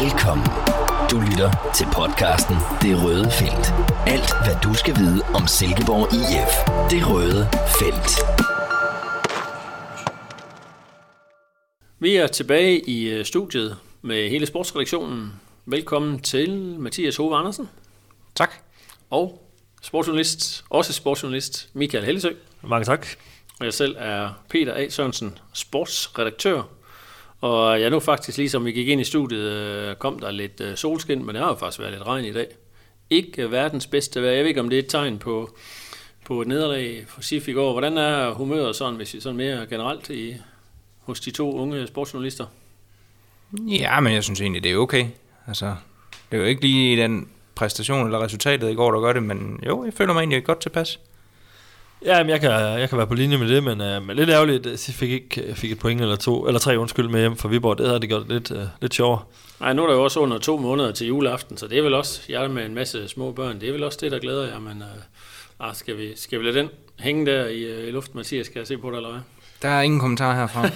Velkommen. Du lytter til podcasten Det Røde Felt. Alt, hvad du skal vide om Silkeborg IF. Det Røde Felt. Vi er tilbage i øh, studiet med hele sportsredaktionen. Velkommen til Mathias Hove Andersen Tak. og sportsjournalist, også sportsjournalist Michael Hellesø. Mange tak. Og jeg selv er Peter A. Sørensen, sportsredaktør. Og jeg nu faktisk, ligesom vi gik ind i studiet, øh, kom der lidt øh, solskin, men det har jo faktisk været lidt regn i dag. Ikke øh, verdens bedste vejr. Jeg ved ikke, om det er et tegn på, på et nederlag for SIF i går. Hvordan er humøret sådan, hvis vi sådan mere generelt i, hos de to unge sportsjournalister? Ja, men jeg synes egentlig, det er okay. Altså, det er jo ikke lige den præstation eller resultatet i går, der gør det, men jo, jeg føler mig egentlig godt tilpas. Ja, men jeg kan, jeg kan være på linje med det, men, uh, men lidt ærgerligt, at jeg fik ikke fik et point eller to, eller tre undskyld med hjem fra Viborg. Det havde det gjort lidt, uh, lidt sjovere. Nej, nu er der jo også under to måneder til juleaften, så det er vel også, jeg er med en masse små børn, det er vel også det, der glæder jer, men uh, ah, skal, vi, skal vi lade den hænge der i, uh, i luften, Mathias? Skal jeg se på det, eller hvad? Der er ingen kommentar herfra.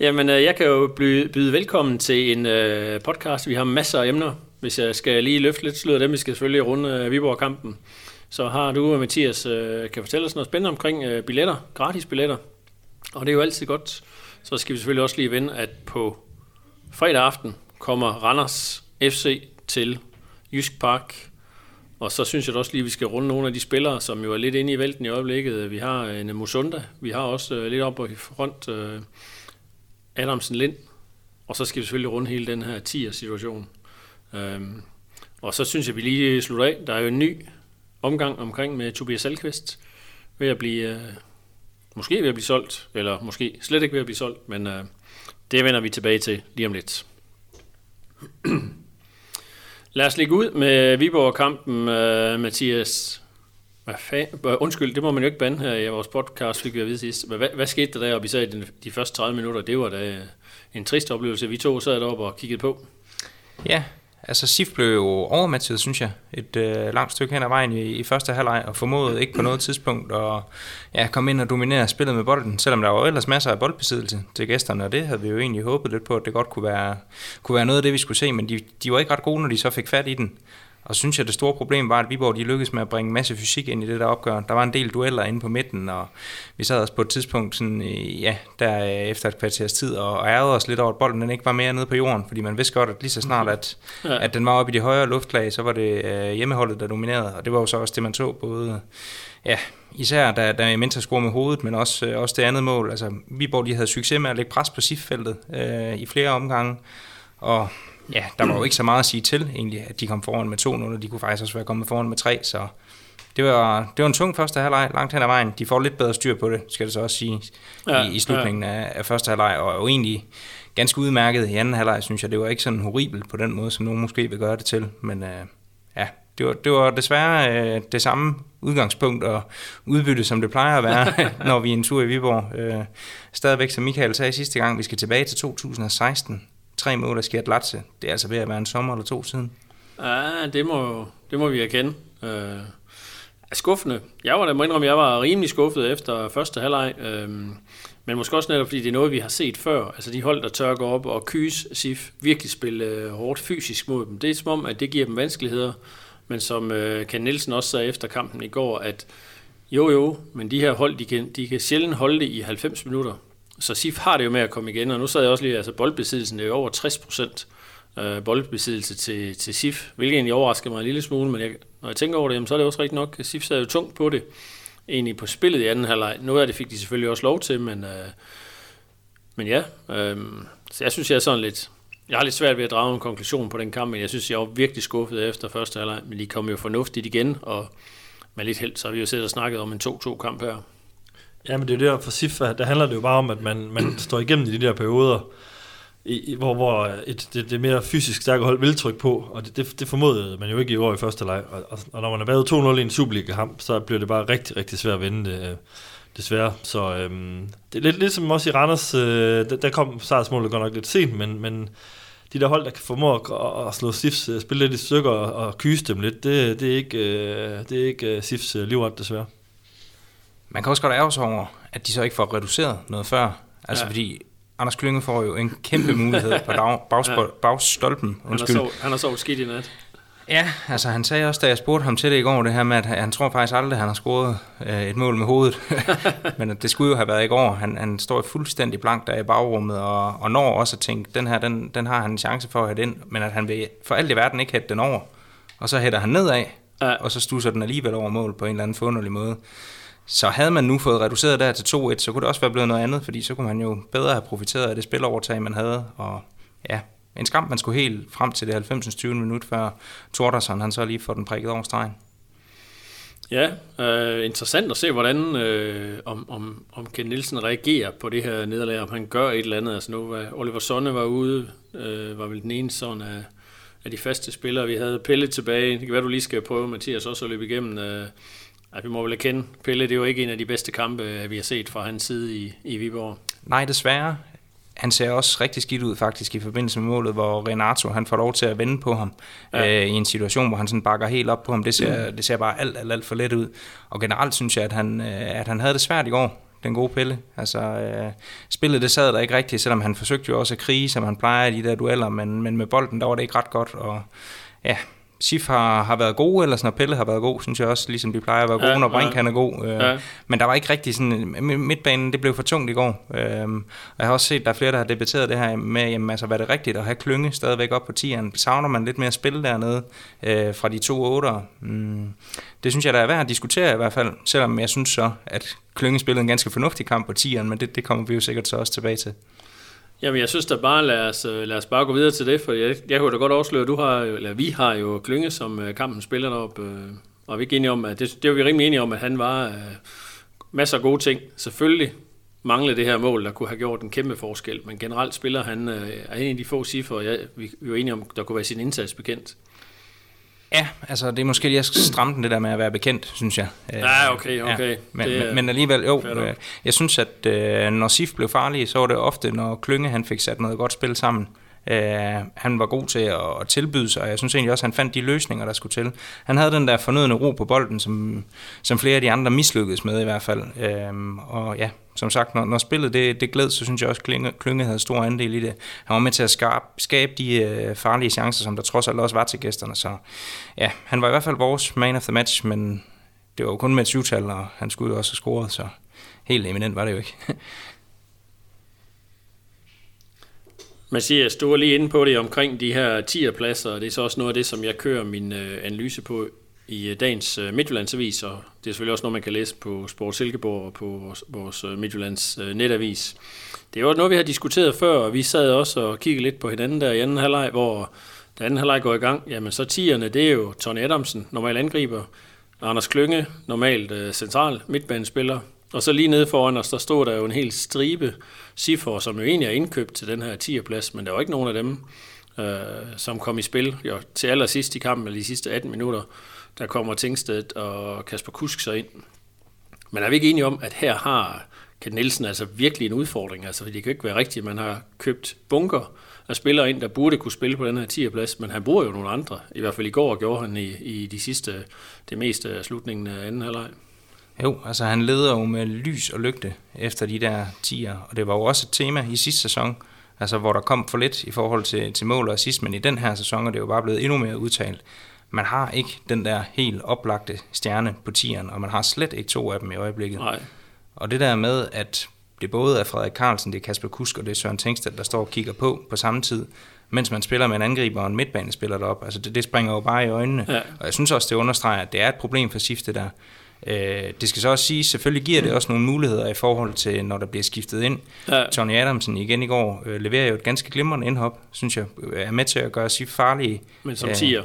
Jamen, øh, jeg kan jo byde, byde velkommen til en øh, podcast. Vi har masser af emner. Hvis jeg skal lige løfte lidt sløret af dem, vi skal selvfølgelig runde øh, Viborg-kampen. Så har du, Mathias, øh, kan fortælle os noget spændende omkring øh, billetter, gratis billetter. Og det er jo altid godt. Så skal vi selvfølgelig også lige vende, at på fredag aften kommer Randers FC til Jysk Park. Og så synes jeg også lige, at vi skal runde nogle af de spillere, som jo er lidt inde i vælten i øjeblikket. Vi har øh, en Musunda, vi har også lidt op i front Adamsen Lind, og så skal vi selvfølgelig runde hele den her 10'er-situation. Øhm, og så synes jeg, vi lige slutter af. Der er jo en ny omgang omkring med Tobias Alkvist ved at blive, øh, måske ved at blive solgt, eller måske slet ikke ved at blive solgt, men øh, det vender vi tilbage til lige om lidt. Lad os lægge ud med Viborg-kampen, øh, Mathias. Hvad fa- øh, Undskyld, det må man jo ikke bande her i vores podcast, fik vi at vide sidst. Hvad, hvad, hvad skete der deroppe, især i de, de første 30 minutter? Det var da øh, en trist oplevelse. Vi to sad deroppe og kiggede på. ja, altså SIF blev jo overmatchet, synes jeg, et øh, langt stykke hen ad vejen i, i første halvleg, og formåede ikke på noget tidspunkt at ja, komme ind og dominere spillet med bolden, selvom der var ellers masser af boldbesiddelse til gæsterne, og det havde vi jo egentlig håbet lidt på, at det godt kunne være, kunne være noget af det, vi skulle se, men de, de var ikke ret gode, når de så fik fat i den. Og så synes jeg, det store problem var, at Viborg de lykkedes med at bringe en masse fysik ind i det der opgør. Der var en del dueller inde på midten, og vi sad også på et tidspunkt sådan, ja, der efter et kvarters tid og, ærgede os lidt over, at bolden den ikke var mere nede på jorden, fordi man vidste godt, at lige så snart, at, Ja. at den var oppe i de højere luftlag, så var det øh, hjemmeholdet, der dominerede, og det var jo så også det, man så både, ja, især da, da Mentor scorede med hovedet, men også, øh, også det andet mål. Altså, Viborg de havde succes med at lægge pres på SIF-feltet øh, i flere omgange, og ja, der var jo ikke så meget at sige til egentlig, at de kom foran med 2-0, og de kunne faktisk også være kommet foran med 3, så det var, det var en tung første halvleg langt hen ad vejen. De får lidt bedre styr på det, skal det så også sige, Ja, i, i slutningen ja. af, af første halvleg, og jo egentlig ganske udmærket i anden halvleg, synes jeg. Det var ikke sådan horribelt på den måde, som nogen måske vil gøre det til, men øh, ja, det var, det var desværre øh, det samme udgangspunkt og udbytte, som det plejer at være, når vi er en tur i Viborg. Øh, stadigvæk, som Michael sagde sidste gang, vi skal tilbage til 2016. Tre mål af Skjert Latse. Det er altså ved at være en sommer eller to siden. Ja, det må, det må vi erkende. Øh, skuffende. Jeg var da må indrømme, jeg var rimelig skuffet efter første halvleg. Øh, men måske også netop, fordi det er noget, vi har set før. Altså de hold, der tør gå op og kys SIF, virkelig spille øh, hårdt fysisk mod dem. Det er som om, at det giver dem vanskeligheder. Men som øh, Ken Nielsen også sagde efter kampen i går, at jo jo, men de her hold, de kan, de kan sjældent holde det i 90 minutter. Så SIF har det jo med at komme igen, og nu sad jeg også lige, altså boldbesiddelsen det er jo over 60 procent øh, boldbesiddelse til, til SIF, hvilket egentlig overrasker mig en lille smule, men jeg, når jeg tænker over det, jamen, så er det også rigtigt nok, SIF sad jo tungt på det, egentlig på spillet i anden halvleg. Noget af det fik de selvfølgelig også lov til, men, øh, men ja, øh, så jeg synes, jeg er sådan lidt, jeg har lidt svært ved at drage en konklusion på den kamp, men jeg synes, jeg var virkelig skuffet efter første halvleg, men de kom jo fornuftigt igen, og med lidt held, så har vi jo siddet og snakket om en 2-2 kamp her. Ja, men det er jo der for SIF, der handler det jo bare om, at man, man står igennem i de der perioder, i, i- hvor, hvor et, det, det mere fysisk stærke hold vil trykke på, og det, det, det formodede man jo ikke i år i første leg. Og, og, og når man har været 2-0 i en Superliga-kamp, så bliver det bare rigtig, rigtig svært at vinde det, øh, desværre. Så øhm, det er lidt ligesom også i Randers, øh, der, der kom sejrsmålet godt nok lidt sent, men, men de der hold, der kan formå at, at slå Sifs, øh, spille lidt i stykker og, og kyse dem lidt, det, det er ikke, øh, det er ikke øh, Sifs øh, livret desværre. Man kan også godt ærge sig over, at de så ikke får reduceret noget før. Altså Ja. fordi Anders Klynge får jo en kæmpe mulighed på dag, bagspol, bagstolpen. Han har, sovet, han har sovet skidt i nat. Ja, altså han sagde også, da jeg spurgte ham til det i går, det her med, at han tror faktisk aldrig, at han har scoret øh, et mål med hovedet. Men det skulle jo have været i går. Han, han står fuldstændig blank der i bagrummet, og, og når også at tænke, den her, den, den har han en chance for at have den, men at han vil for alt i verden ikke hætte den over. Og så hætter han nedad, ja. og så stusser den alligevel over mål på en eller anden forunderlig måde. Så havde man nu fået reduceret der til 2-1, så kunne det også være blevet noget andet, fordi så kunne man jo bedre have profiteret af det spilovertag, man havde, og ja, en skam, man skulle helt frem til det 90. 20. minut, før Tordersen han så lige får den prikket over stregen. Ja, øh, interessant at se, hvordan øh, om, om, om Ken Nielsen reagerer på det her nederlag, om han gør et eller andet. Altså nu var Oliver Sonne var ude, øh, var vel den ene sådan af, af de faste spillere. Vi havde Pelle tilbage. Det kan være, du lige skal prøve, Mathias, også at løbe igennem. Øh, at vi må vel erkende, Pelle det er jo ikke en af de bedste kampe, vi har set fra hans side i, i Viborg. Nej, desværre han ser også rigtig skidt ud faktisk i forbindelse med målet, hvor Renato han får lov til at vende på ham ja. øh, i en situation, hvor han sådan bakker helt op på ham. Det ser, det ser bare alt, alt, alt for let ud. Og generelt synes jeg, at han, øh, at han havde det svært i går, den gode Pelle. Altså, øh, spillet det sad der ikke rigtigt, selvom han forsøgte jo også at krige, som han plejer i de der dueller, men, men med bolden, der var det ikke ret godt. Og ja, Sif har, har været god, eller sådan, Pelle har været god, synes jeg også, ligesom de plejer at være gode, ja, når Brink ja. han er god. Øh, ja. Men der var ikke rigtig sådan, midtbanen, det blev for tungt i går. Øh, og jeg har også set, der er flere, der har debatteret det her med, jamen, altså, hvad er det rigtigt at have klynge stadigvæk op på tieren? Savner man lidt mere spil dernede øh, fra de to otter? Mm, det synes jeg, der er værd at diskutere i hvert fald, selvom jeg synes så, at klynge spillede en ganske fornuftig kamp på tieren, men det, det kommer vi jo sikkert så også tilbage til. Jamen, jeg synes da bare, lad os, øh, lad os bare gå videre til det, for jeg, jeg kunne da godt afsløre, at du har, eller vi har jo Klynge, som øh, kampen spiller derop, øh, og vi er enige om, at det, det var vi rimelig enige om, at han var øh, masser af gode ting. Selvfølgelig manglede det her mål, der kunne have gjort en kæmpe forskel, men generelt spiller han øh, er en af de få cifre, jeg, vi, vi er enige om, der kunne være sin indsats bekendt. Ja, altså det er måske lige at stramme den det der med at være bekendt, synes jeg. Ja, okay, okay. Ja, men, det, men, men alligevel, jo, øh, jeg synes, at øh, når Sif blev farlig, så var det ofte, når Klynge han fik sat noget godt spil sammen. Uh, han var god til at, at tilbyde sig, og jeg synes egentlig også, at han fandt de løsninger, der skulle til. Han havde den der fornødende ro på bolden, som, som flere af de andre mislykkedes med i hvert fald. Øh, og ja, som sagt, når, når spillet det, det gled, så synes jeg også, at Klynge, Klynge havde stor andel i det. Han var med til at skabe, skabe de øh, farlige chancer, som der trods alt også var til gæsterne. Så ja, han var i hvert fald vores man of the match, men det var jo kun med et syvtal, og han skulle jo også have scoret, så helt eminent var det jo ikke. Mathias, du var lige inde på det omkring de her 10'er pladser, og det er så også noget af det, som jeg kører min øh, analyse på i øh, dagens øh, Midtjyllandsavis, og det er selvfølgelig også noget, man kan læse på Sport Silkeborg og på vores, vores øh, Midtjyllands øh, netavis. Det er jo noget, vi har diskuteret før, og vi sad også og kiggede lidt på hinanden der i anden halvleg, hvor da anden halvleg går i gang, jamen så 10'erne, det er jo Tony Adamsen, normal angriber, Anders Klynge, normalt central midtbanespiller, og så lige nede foran os, der stod der jo en hel stribe Sifor, som jo egentlig er indkøbt til den her 10. plads, men der var ikke nogen af dem, øh, som kom i spil. Jo, til allersidst i kampen, eller de sidste 18 minutter, der kommer Tingstedt og Kasper Kusk så ind. Men er vi ikke enige om, at her har Ken Nielsen altså virkelig en udfordring? Altså, det kan ikke være rigtigt, at man har købt bunker af spillere ind, der burde kunne spille på den her 10. plads, men han bruger jo nogle andre. I hvert fald i går gjorde han i, i de sidste, det meste af slutningen af anden halvleg. Jo, altså han leder jo med lys og lygte efter de der tiger, og det var jo også et tema i sidste sæson, altså hvor der kom for lidt i forhold til, til mål og assist, men i den her sæson er det jo bare blevet endnu mere udtalt. Man har ikke den der helt oplagte stjerne på tieren, og man har slet ikke to af dem i øjeblikket. Nej. Og det der med, at det både er Frederik Carlsen, det er Kasper Kusk og det er Søren Tengsted, der står og kigger på på samme tid, mens man spiller med en angriber og en midtbanespiller derop. Altså det, det springer jo bare i øjnene. Ja. Og jeg synes også, det understreger, at det er et problem for Sifte der. Øh, det skal så også sige, selvfølgelig giver det også nogle muligheder i forhold til, når der bliver skiftet ind. Ja. Tony Adamsen igen i går øh, leverer jo et ganske glimrende indhop, synes jeg, er med til at gøre sig farlige. Men som øh, tiger.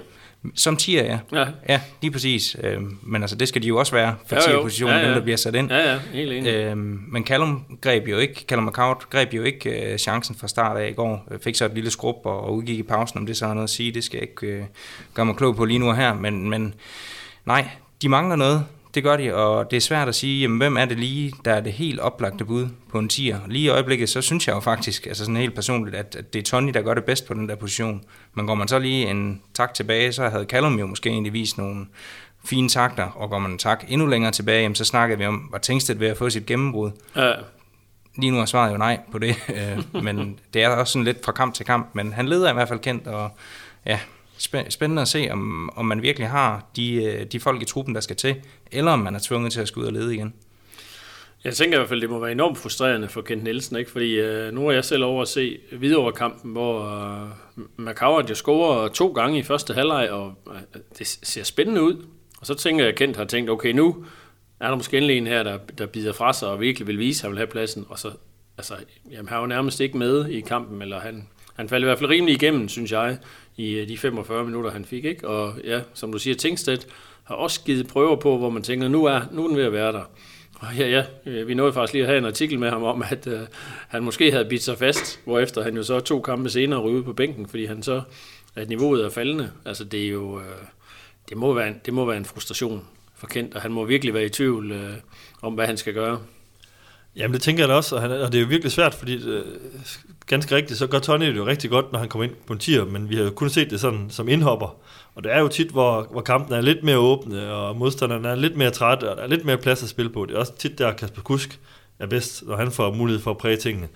Som tiger, ja. ja. Ja, lige præcis. Øh, men altså, det skal de jo også være for ja, positionen, ja, ja. dem der bliver sat ind. Ja, ja, helt enig. Øh, men Callum greb jo ikke, Callum McCout greb jo ikke øh, chancen fra start af i går. Fik så et lille skrub og, og udgik i pausen, om det så har noget at sige. Det skal jeg ikke øh, gøre mig klog på lige nu her. Men, men nej, de mangler noget det gør de, og det er svært at sige, jamen, hvem er det lige, der er det helt oplagte bud på en tier. Lige i øjeblikket, så synes jeg jo faktisk, altså sådan helt personligt, at, at det er Tony, der gør det bedst på den der position. Men går man så lige en tak tilbage, så havde Callum jo måske egentlig vist nogle fine takter, og går man en tak endnu længere tilbage, jamen, så snakker vi om, var Tengsted ved at få sit gennembrud. Ja Lige nu er svaret jo nej på det, øh, men det er også sådan lidt fra kamp til kamp, men han leder i hvert fald kendt, og ja, spændende at se, om, om man virkelig har de, øh, de folk i truppen, der skal til, eller om man er tvunget til at skulle ud og lede igen. Jeg tænker i hvert fald, det må være enormt frustrerende for Kent Nielsen, ikke? fordi øh, nu er jeg selv over at se videre kampen, hvor øh, Macauert jo scorer to gange i første halvleg, og øh, det ser spændende ud. Og så tænker jeg, at Kent har tænkt, okay, nu er der måske endelig en her, der, der bider fra sig og virkelig vil vise, at han vil have pladsen. Og så, altså, jamen, han var nærmest ikke med i kampen, eller han, han faldt i hvert fald rimelig igennem, synes jeg, i øh, de 45 minutter, han fik. Ikke? Og ja, som du siger, Tingstedt har også givet prøver på, hvor man tænker, nu er, nu er den ved at være der. Og ja, ja, øh, vi nåede faktisk lige at have en artikel med ham om, at øh, han måske havde bidt sig fast, hvorefter han jo så to kampe senere ryge på bænken, fordi han så, at niveauet er faldende. Altså det er jo, øh, det må være en, det må være en frustration for Kent, og han må virkelig være i tvivl øh, om, hvad han skal gøre. Jamen det tænker jeg da også, og, han, og det er jo virkelig svært, fordi øh, ganske rigtigt, så gør Tony det jo rigtig godt, når han kommer ind på en tier, men vi har jo kun set det sådan som indhopper. Og det er jo tit, hvor, hvor kampen er lidt mere åbne, og modstanderne er lidt mere trætte, og der er lidt mere plads at spille på. Det er også tit der, Kasper Kusk er bedst, når han får mulighed for at præge tingene.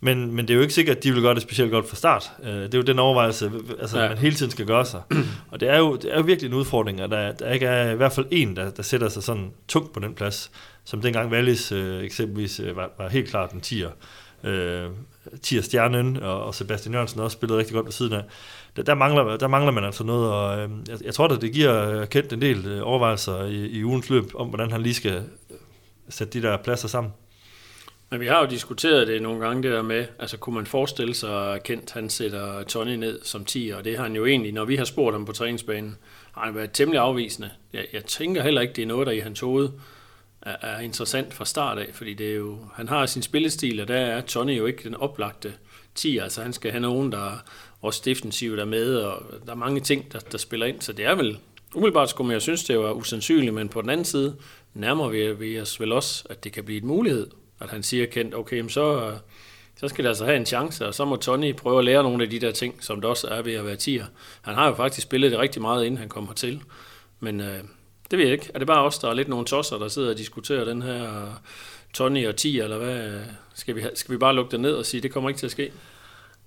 Men, men det er jo ikke sikkert, at de vil gøre det specielt godt fra start. Øh, det er jo den overvejelse, altså, ja. man hele tiden skal gøre sig. Og det er jo, det er jo virkelig en udfordring, at der, der ikke er i hvert fald en, der, der sætter sig sådan tungt på den plads, som dengang Wallis øh, eksempelvis øh, var, var helt klart en tier. Øh, tier stjernen, og, og Sebastian Jørgensen også spillede rigtig godt ved siden af. Der, der, mangler, der mangler man altså noget, og øh, jeg, jeg tror at det giver øh, Kent en del øh, overvejelser i, i ugens løb, om hvordan han lige skal øh, sætte de der pladser sammen. Men vi har jo diskuteret det nogle gange, det der med, altså kunne man forestille sig, at Kent han sætter Tony ned som 10, og det har han jo egentlig, når vi har spurgt ham på træningsbanen, har han været temmelig afvisende. Jeg, jeg tænker heller ikke, det er noget, der i hans hoved er, er interessant fra start af, fordi det er jo, han har sin spillestil, og der er Tony jo ikke den oplagte 10, altså han skal have nogen, der også defensivt er med, og der er mange ting, der, der spiller ind, så det er vel, umiddelbart skulle man jo synes, det var usandsynligt, men på den anden side nærmer vi, vi os vel også, at det kan blive en mulighed at han siger kendt, okay, så, så skal der altså have en chance, og så må Tony prøve at lære nogle af de der ting, som det også er ved at være tier. Han har jo faktisk spillet det rigtig meget, inden han kommer til. Men øh, det ved jeg ikke. Er det bare os, der er lidt nogle tosser, der sidder og diskuterer den her Tony og tier, eller hvad? Skal vi, skal vi bare lukke det ned og sige, det kommer ikke til at ske?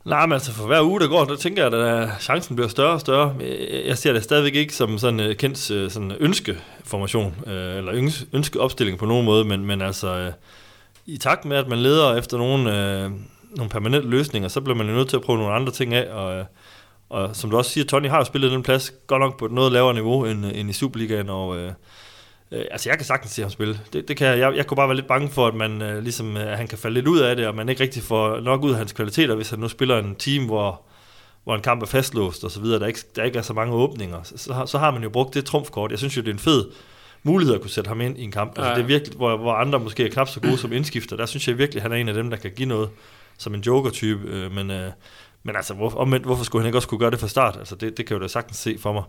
Nej, men altså for hver uge, der går, der tænker jeg, at øh, chancen bliver større og større. Jeg ser det stadigvæk ikke som sådan en kendt øh, sådan ønskeformation, eller ønskeopstilling på nogen måde, men, men altså i takt med, at man leder efter nogle, nogle permanente løsninger, så bliver man jo nødt til at prøve nogle andre ting af, og, og som du også siger, Tony har jo spillet den plads godt nok på et noget lavere niveau end, end i Superligaen, og øh, øh, altså jeg kan sagtens se ham spille. Det, det kan jeg, jeg, jeg kunne bare være lidt bange for, at man øh, ligesom, at han kan falde lidt ud af det, og man ikke rigtig får nok ud af hans kvaliteter, hvis han nu spiller en team, hvor, hvor en kamp er fastlåst og så videre, der ikke, der ikke er så mange åbninger, så, så, så har man jo brugt det trumfkort. Jeg synes jo, det er en fed mulighed at kunne sætte ham ind i en kamp. Altså, ja. det er virkelig, hvor, hvor andre måske er knap så gode som indskifter. Der synes jeg virkelig, at han er en af dem, der kan give noget som en joker-type. Øh, men, øh, men altså, hvor, omvendt, hvorfor skulle han ikke også kunne gøre det fra start? Altså, det, det kan jeg jo da sagtens se for mig.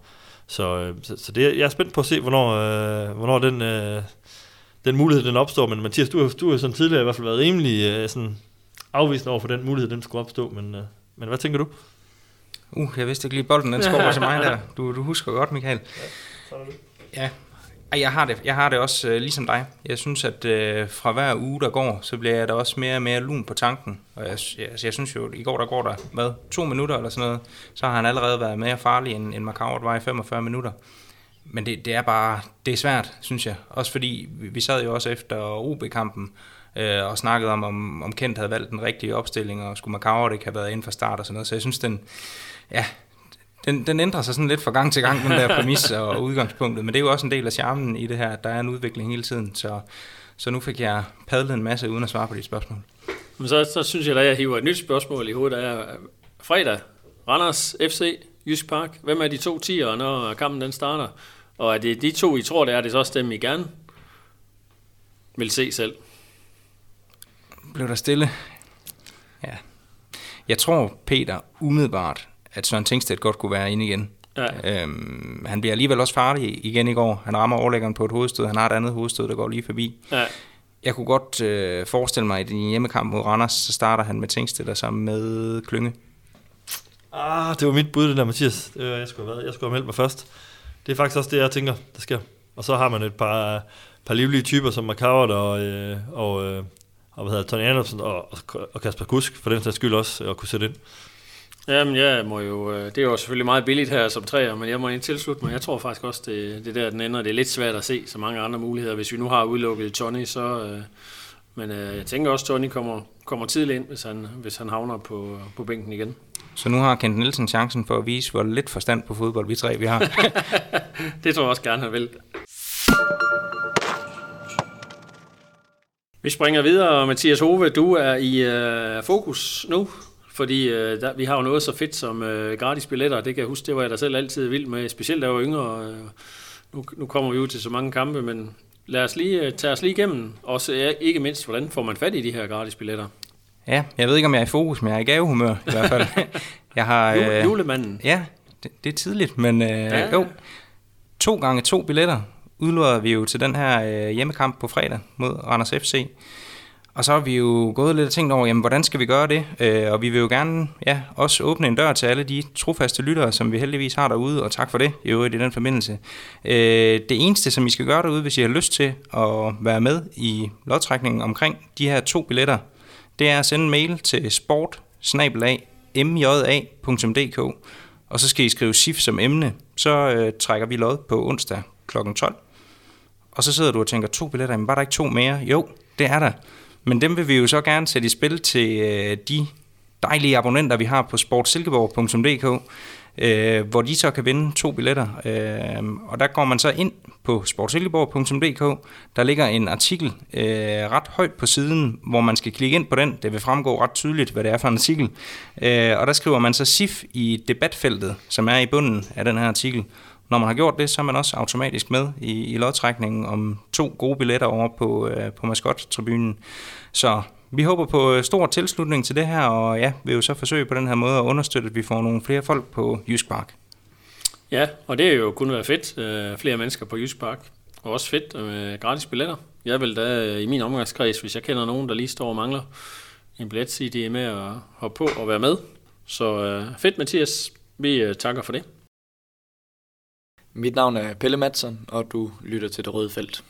Så, øh, så, så det, jeg er spændt på at se, hvornår, øh, hvornår den, øh, den mulighed den opstår. Men Mathias, du, du har sådan tidligere i hvert fald været rimelig øh, sådan afvisende over for den mulighed, den skulle opstå. Men, øh, men hvad tænker du? Uh, jeg vidste ikke lige bolden, den skår til mig der. Du, du husker godt, Michael. Ja, Ja, jeg har det, jeg har det også øh, ligesom dig. Jeg synes, at øh, fra hver uge, der går, så bliver jeg da også mere og mere lun på tanken. Og jeg, jeg, altså, jeg synes jo, at i går, der går der, hvad, to minutter eller sådan noget, så har han allerede været mere farlig, end, end Macau var i 45 minutter. Men det, det er bare, det er svært, synes jeg. Også fordi, vi, vi sad jo også efter OB-kampen, øh, og snakkede om, om, om Kent havde valgt den rigtige opstilling, og skulle Macau ikke have været inden for start og sådan noget. Så jeg synes, den, ja, den, den ændrer sig sådan lidt fra gang til gang, den der præmis og udgangspunktet, men det er jo også en del af charmen i det her, at der er en udvikling hele tiden, så, så nu fik jeg padlet en masse uden at svare på de spørgsmål. Men så, så synes jeg, at jeg hiver et nyt spørgsmål i hovedet, der er fredag, Randers FC, Jysk Park. Hvem er de to tiger, når kampen den starter? Og er det de to, I tror, det er, det så også dem, I gerne vil se selv? Blev der stille? Ja. Jeg tror, Peter umiddelbart at Søren Tingstedt godt kunne være inde igen. Ja. Øhm, han bliver alligevel også farlig igen i går. Han rammer overlæggeren på et hovedstød. Han har et andet hovedstød, der går lige forbi. Ja. Jeg kunne godt øh, forestille mig, at i din hjemmekamp mod Randers, så starter han med Tingstedt og sammen med Klynge. Ah, det var mit bud, det der, Mathias. Det var, jeg, skulle have været. jeg skulle have meldt mig først. Det er faktisk også det, jeg tænker, der sker. Og så har man et par, par livlige typer som Macauert og, øh, og, øh, og hvad hedder Tony Andersen og, og Kasper Kusk, for den sags skyld også, at kunne sætte ind. Jamen, jeg må jo, øh, det er jo selvfølgelig meget billigt her som træer, men jeg må ikke tilslutte mig. Jeg tror faktisk også, det, det der, den ender. Det er lidt svært at se så mange andre muligheder. Hvis vi nu har udelukket Tony, så... Øh, men øh, jeg tænker også, at Tony kommer, kommer tidligt ind, hvis han, hvis han havner på, på bænken igen. Så nu har Kent Nielsen chancen for at vise, hvor lidt forstand på fodbold vi tre vi har. det tror jeg også gerne, han vil. Vi springer videre. Mathias Hove, du er i øh, fokus nu, fordi øh, der, vi har jo noget så fedt som øh, gratis billetter. Det kan jeg huske, det var jeg da selv altid vild med, specielt da jeg var yngre. Øh, nu, nu kommer vi jo til så mange kampe, men lad os lige øh, tage os lige igennem. Også ja, ikke mindst, hvordan får man fat i de her gratis billetter? Ja, jeg ved ikke, om jeg er i fokus, men jeg er i gavehumør i hvert fald. jeg har, øh, Julemanden. Ja, det, det er tidligt, men øh, ja. jo. To gange to billetter udlodder vi jo til den her øh, hjemmekamp på fredag mod Randers FC. Og så har vi jo gået lidt og tænkt over, jamen, hvordan skal vi gøre det? Øh, og vi vil jo gerne ja, også åbne en dør til alle de trofaste lyttere, som vi heldigvis har derude, og tak for det i øvrigt i den forbindelse. Øh, det eneste, som I skal gøre derude, hvis I har lyst til at være med i lodtrækningen omkring de her to billetter, det er at sende en mail til sport mja.dk, og så skal I skrive SIF som emne. Så øh, trækker vi lod på onsdag kl. 12. Og så sidder du og tænker, to billetter, men var der ikke to mere? Jo, det er der. Men dem vil vi jo så gerne sætte i spil til øh, de dejlige abonnenter, vi har på sportsilkeborg.dk, øh, hvor de så kan vinde to billetter. Øh, og der går man så ind på sportsilkeborg.dk. Der ligger en artikel øh, ret højt på siden, hvor man skal klikke ind på den. Det vil fremgå ret tydeligt, hvad det er for en artikel. Øh, og der skriver man så SIF i debatfeltet, som er i bunden af den her artikel. Når man har gjort det, så er man også automatisk med i, i lodtrækningen om to gode billetter over på, øh, på maskot-tribunen. Så vi håber på øh, stor tilslutning til det her, og ja, vil jo så forsøge på den her måde at understøtte, at vi får nogle flere folk på Jysk Park. Ja, og det er jo kun været fedt, øh, flere mennesker på Jysk Park. Og også fedt med øh, gratis billetter. Jeg vil da øh, i min omgangskreds, hvis jeg kender nogen, der lige står og mangler en billet, sige, de er med at hoppe på og være med. Så øh, fedt, Mathias. Vi øh, takker for det. Mit navn er Pelle Madsen, og du lytter til Det Røde Felt.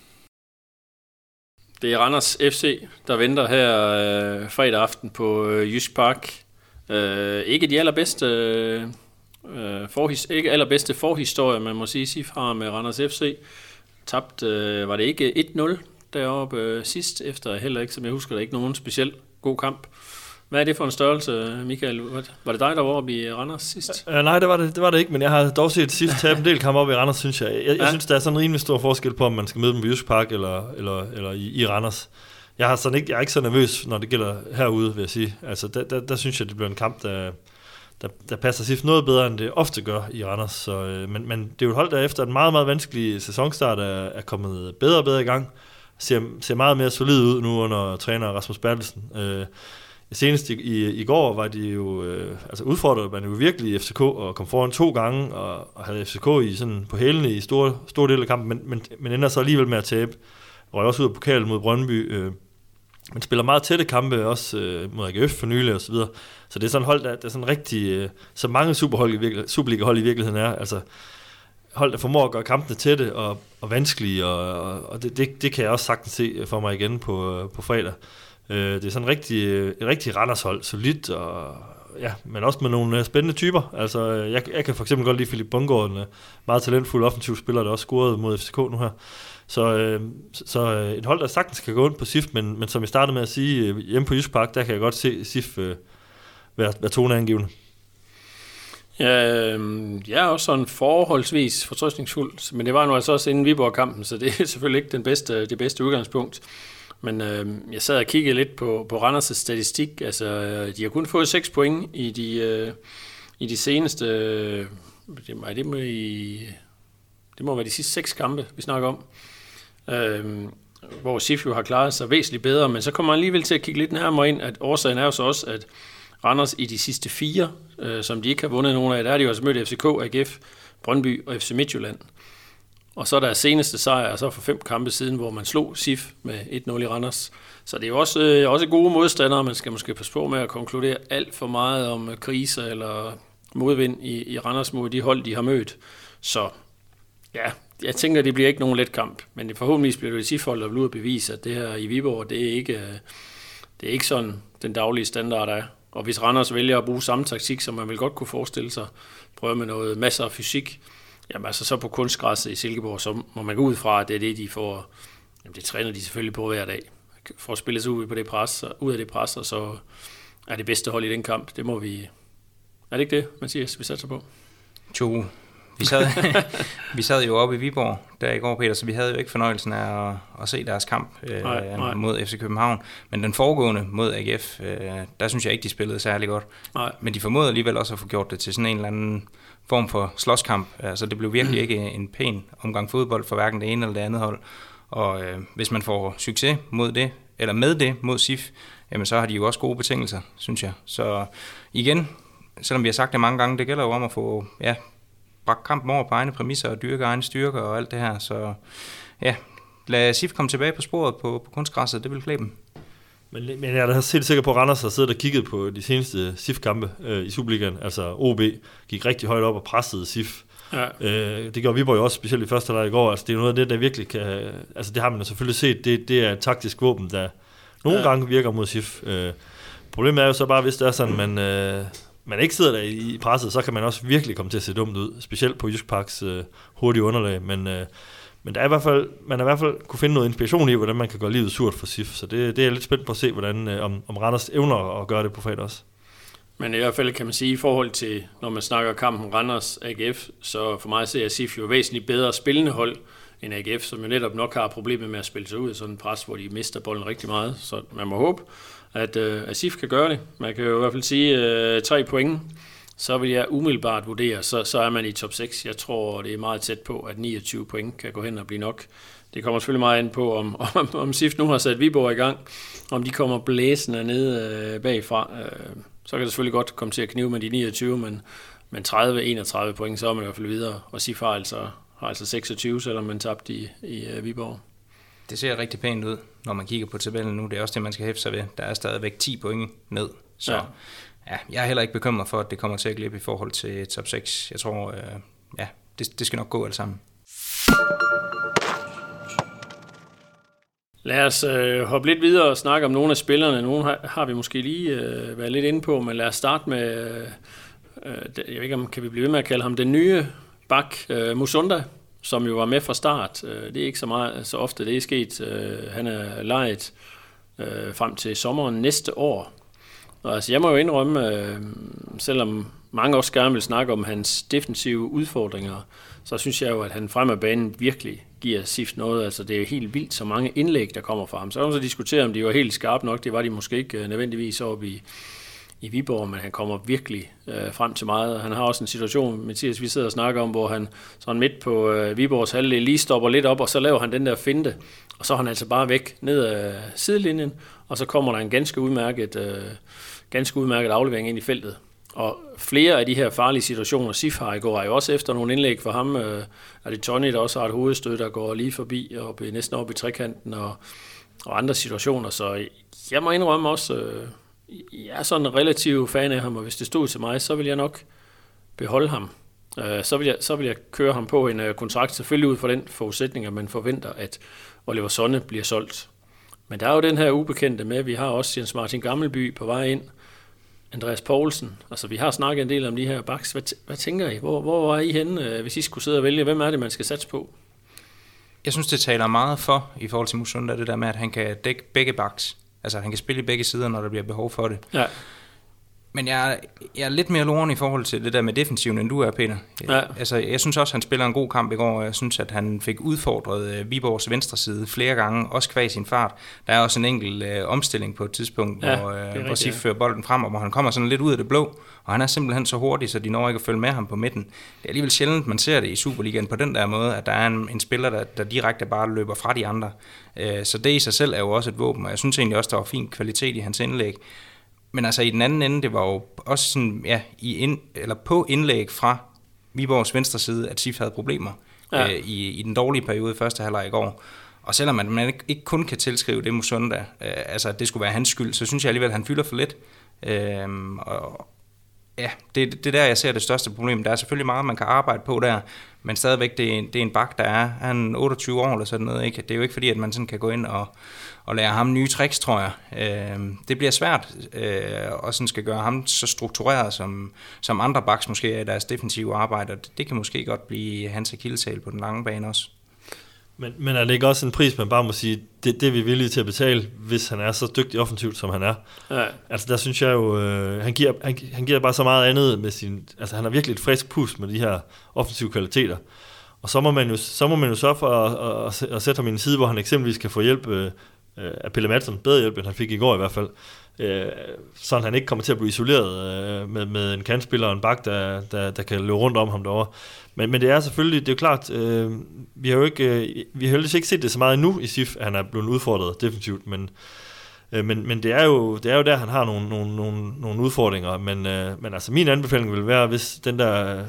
Det er Randers FC, der venter her øh, fredag aften på øh, Jysk Park. Øh, ikke de allerbedste, øh, forhis, ikke allerbedste forhistorie, man må sige, sige fra med Randers FC. Tabt, øh, var det ikke 1-0 deroppe øh, sidst, efter heller ikke, som jeg husker, der ikke nogen speciel god kamp. Hvad er det for en størrelse, Michael? Var det dig, der var oppe i Randers sidst? Uh, nej, det var det, det var det ikke, men jeg har dog set sidst tabe en del kampe op i Randers, synes jeg. Jeg, jeg ja. synes, der er sådan en rimelig stor forskel på, om man skal møde dem på Jysk Park eller, eller, eller i, i Randers. Jeg, har sådan ikke, jeg er ikke så nervøs, når det gælder herude, vil jeg sige. Altså, der, der, der synes jeg, det bliver en kamp, der, der, der passer SIF noget bedre, end det ofte gør i Randers. Så, øh, men, men det er jo et hold, der efter en meget, meget vanskelig sæsonstart er, er kommet bedre og bedre i gang. Ser, ser meget mere solid ud nu under træner Rasmus Bertelsen. Øh, Senest i, i, i går var de jo, øh, altså udfordrede man jo virkelig i FCK og kom foran to gange og, og havde FCK i sådan på hælene i store, store dele af kampen, men, men, men ender så alligevel med at tabe. Røg også ud af pokalen mod Brøndby. Øh, man spiller meget tætte kampe, også øh, mod AGF for nylig og så videre. Så det er sådan hold, der, der er sådan rigtig, øh, så mange superhold i Superliga-hold i virkeligheden er. Altså, hold, der formår at gøre kampene tætte og, og vanskelige, og, og, og det, det, det kan jeg også sagtens se for mig igen på, øh, på fredag. Øh, det er sådan en rigtig, et rigtig Randershold, solidt, og, ja, men også med nogle øh, spændende typer. Altså, øh, jeg, jeg kan for eksempel godt lide Philip Bungård, en meget talentfuld offensiv spiller, der også scorede mod FCK nu her. Så, øh, så et hold, der sagtens kan gå ind på SIF, men, men som jeg startede med at sige, hjemme på Jysk Park, der kan jeg godt se SIF øh, være, være toneangivende. Ja, jeg er også sådan forholdsvis fortrøstningsfuld, men det var nu altså også inden Viborg-kampen, så det er selvfølgelig ikke den bedste, det bedste udgangspunkt. Men øh, jeg sad og kiggede lidt på, på Randers' statistik. Altså, øh, de har kun fået 6 point i de, øh, i de seneste... Øh, det, må, det, må i, det må være de sidste seks kampe, vi snakker om. Øh, hvor Sif har klaret sig væsentligt bedre, men så kommer man alligevel til at kigge lidt nærmere ind, at årsagen er jo så også, at Randers i de sidste fire, øh, som de ikke har vundet nogen af, der har de jo altså mødt FCK, AGF, Brøndby og FC Midtjylland. Og så er der seneste sejr, så for fem kampe siden, hvor man slog SIF med 1-0 i Randers. Så det er jo også, øh, også gode modstandere, man skal måske passe på med at konkludere alt for meget om øh, kriser eller modvind i, i Randers mod de hold, de har mødt. Så ja, jeg tænker, det bliver ikke nogen let kamp, men forhåbentlig bliver det SIF-hold, der vil ud bevise, at det her i Viborg, det er ikke, øh, det er ikke sådan, den daglige standard er. Og hvis Randers vælger at bruge samme taktik, som man vil godt kunne forestille sig, prøve med noget masser af fysik, jamen altså så på kunstgræsset i Silkeborg, så må man gå ud fra, at det er det, de får, jamen det træner de selvfølgelig på hver dag, for at spille sig ud, på det pres, ud af det pres, og så er det bedste hold i den kamp. Det må vi... Er det ikke det, Mathias, vi satser på? Jo, vi sad, vi sad jo oppe i Viborg der i går, Peter, så vi havde jo ikke fornøjelsen af at, at se deres kamp øh, nej, nej. mod FC København. Men den foregående mod AGF, øh, der synes jeg ikke, de spillede særlig godt. Nej. Men de formåede alligevel også at få gjort det til sådan en eller anden form for slåskamp. Altså det blev virkelig ikke en pæn omgang fodbold for hverken det ene eller det andet hold. Og øh, hvis man får succes mod det, eller med det mod SIF, jamen så har de jo også gode betingelser, synes jeg. Så igen, selvom vi har sagt det mange gange, det gælder jo om at få ja, bragt kampen over på egne præmisser og dyrke egne styrker og alt det her. Så ja, lad SIF komme tilbage på sporet på, på kunstgræsset, det vil klæde dem. Men, men jeg er helt sikker på, at Randers har siddet og kigget på de seneste SIF-kampe øh, i Superligaen. Altså OB gik rigtig højt op og pressede SIF. Ja. Øh, det gjorde Viborg jo også, specielt i første leg i går. Altså, det er noget af det, der virkelig kan... Altså, det har man jo selvfølgelig set. Det, det er et taktisk våben, der nogle ja. gange virker mod SIF. Øh, problemet er jo så bare, hvis det er sådan, man, øh, man ikke sidder der i presset, så kan man også virkelig komme til at se dumt ud. Specielt på Jysk Parks øh, hurtige underlag. Men, øh, men der er i hvert fald, man har i hvert fald kunne finde noget inspiration i, hvordan man kan gøre livet surt for SIF. Så det, det er jeg lidt spændt på at se, hvordan, øh, om, om Randers evner at gøre det på fredag også. Men i hvert fald kan man sige, i forhold til, når man snakker kampen Randers AGF, så for mig ser jeg SIF jo væsentligt bedre spillende hold end AGF, som jo netop nok har problemer med at spille sig ud af sådan en pres, hvor de mister bolden rigtig meget. Så man må håbe, at, øh, at SIF kan gøre det. Man kan jo i hvert fald sige øh, tre point, så vil jeg umiddelbart vurdere, så, så er man i top 6. Jeg tror, det er meget tæt på, at 29 point kan gå hen og blive nok. Det kommer selvfølgelig meget ind på, om, om, om SIF nu har sat Viborg i gang, om de kommer blæsende ned øh, bagfra. Øh, så kan det selvfølgelig godt komme til at knive med de 29, men, men 30-31 point, så er man i hvert fald videre. Og SIF har altså, har altså 26, selvom man tabte i, i uh, Viborg. Det ser rigtig pænt ud, når man kigger på tabellen nu. Det er også det, man skal hæfte sig ved. Der er stadigvæk 10 point ned. Så ja ja, jeg er heller ikke bekymret for, at det kommer til at glippe i forhold til top 6. Jeg tror, øh, ja, det, det skal nok gå alt sammen. Lad os øh, hoppe lidt videre og snakke om nogle af spillerne. Nogle har, har vi måske lige øh, været lidt inde på, men lad os starte med, øh, øh jeg ved ikke om kan vi blive ved med at kalde ham den nye bak, øh, Musunda, som jo var med fra start. Øh, det er ikke så meget så ofte, det er sket. Øh, han er lejet øh, frem til sommeren næste år. Og altså, jeg må jo indrømme, øh, selvom mange også gerne vil snakke om hans defensive udfordringer, så synes jeg jo, at han frem af banen virkelig giver SIF noget. Altså, det er jo helt vildt, så mange indlæg, der kommer fra ham. Så kan man så diskutere, om de var helt skarpe nok. Det var de måske ikke øh, nødvendigvis oppe i, i Viborg, men han kommer virkelig øh, frem til meget. Han har også en situation, Mathias, vi sidder og snakker om, hvor han sådan midt på øh, Viborgs halvdel lige stopper lidt op, og så laver han den der finte, og så er han altså bare væk ned ad sidelinjen, og så kommer der en ganske udmærket, øh, ganske udmærket aflevering ind i feltet. Og flere af de her farlige situationer, Sif har i går, er jo også efter nogle indlæg for ham. Øh, er det Tony, der også har et hovedstød, der går lige forbi, og næsten op i trekanten, og, og andre situationer. Så jeg må indrømme også, øh, jeg er sådan en relativ fan af ham, og hvis det stod til mig, så vil jeg nok beholde ham. Øh, så, vil jeg, så vil jeg køre ham på en øh, kontrakt, selvfølgelig ud fra den forudsætning, at man forventer, at Oliver Sonne bliver solgt. Men der er jo den her ubekendte med, vi har også Jens Martin Gammelby på vej ind, Andreas Poulsen. Altså, vi har snakket en del om de her baks. Hvad, hvad tænker I? Hvor, hvor var I henne, øh, hvis I skulle sidde og vælge? Hvem er det, man skal satse på? Jeg synes, det taler meget for, i forhold til Musunda, det der med, at han kan dække begge baks. Altså, han kan spille i begge sider, når der bliver behov for det. Ja. Men jeg, jeg er lidt mere loren i forhold til det der med defensiven, end du er, Peter. Ja. Altså, jeg synes også, han spiller en god kamp i går, og jeg synes, at han fik udfordret uh, Viborgs venstre side flere gange, også kvæg sin fart. Der er også en enkelt uh, omstilling på et tidspunkt, ja, hvor, uh, hvor Sif fører bolden frem, og hvor han kommer sådan lidt ud af det blå, og han er simpelthen så hurtig, så de når ikke at følge med ham på midten. Det er alligevel sjældent, man ser det i Superligaen på den der måde, at der er en, en spiller, der, der direkte bare løber fra de andre. Uh, så det i sig selv er jo også et våben, og jeg synes egentlig også, der var fin kvalitet i hans indlæg. Men altså i den anden ende, det var jo også sådan, ja, i ind, eller på indlæg fra Viborgs venstre side, at SIF havde problemer ja. øh, i, i den dårlige periode første halvleg i går. Og selvom man, man ikke, ikke kun kan tilskrive det Musunda, øh, altså at det skulle være hans skyld, så synes jeg alligevel, at han fylder for lidt. Øh, og, ja, det, det er der, jeg ser det største problem. Der er selvfølgelig meget, man kan arbejde på der, men stadigvæk, det er, en, det er en bak, der er han 28 år eller sådan noget. Ikke? Det er jo ikke fordi, at man sådan kan gå ind og, og lære ham nye tricks, tror jeg. Øh, det bliver svært, øh, og sådan skal gøre ham så struktureret, som, som andre baks måske er i deres defensive arbejde, og det, det kan måske godt blive hans akillesal på den lange bane også. Men, men er det ikke også en pris, man bare må sige, det, det er vi villige til at betale, hvis han er så dygtig offensivt, som han er? Ja. Altså der synes jeg jo, øh, han, giver, han, han giver bare så meget andet med sin, altså han har virkelig et frisk pus med de her offensive kvaliteter. Og så må man jo, så må man jo sørge for at, at, at, at sætte ham i en side, hvor han eksempelvis kan få hjælp øh, af Pelle Madsen, bedre hjælp, end han fik i går i hvert fald. Øh, så han ikke kommer til at blive isoleret øh, med, med en kantspiller og en bak, der, der, der kan løbe rundt om ham derovre. Men, men det er selvfølgelig, det er jo klart, øh, vi har jo ikke, øh, vi har heldigvis ikke set det så meget endnu i SIF, at han er blevet udfordret definitivt, men, øh, men, men det, er jo, det er jo der, han har nogle, nogle, nogle, nogle udfordringer, men, øh, men altså min anbefaling vil være, hvis den der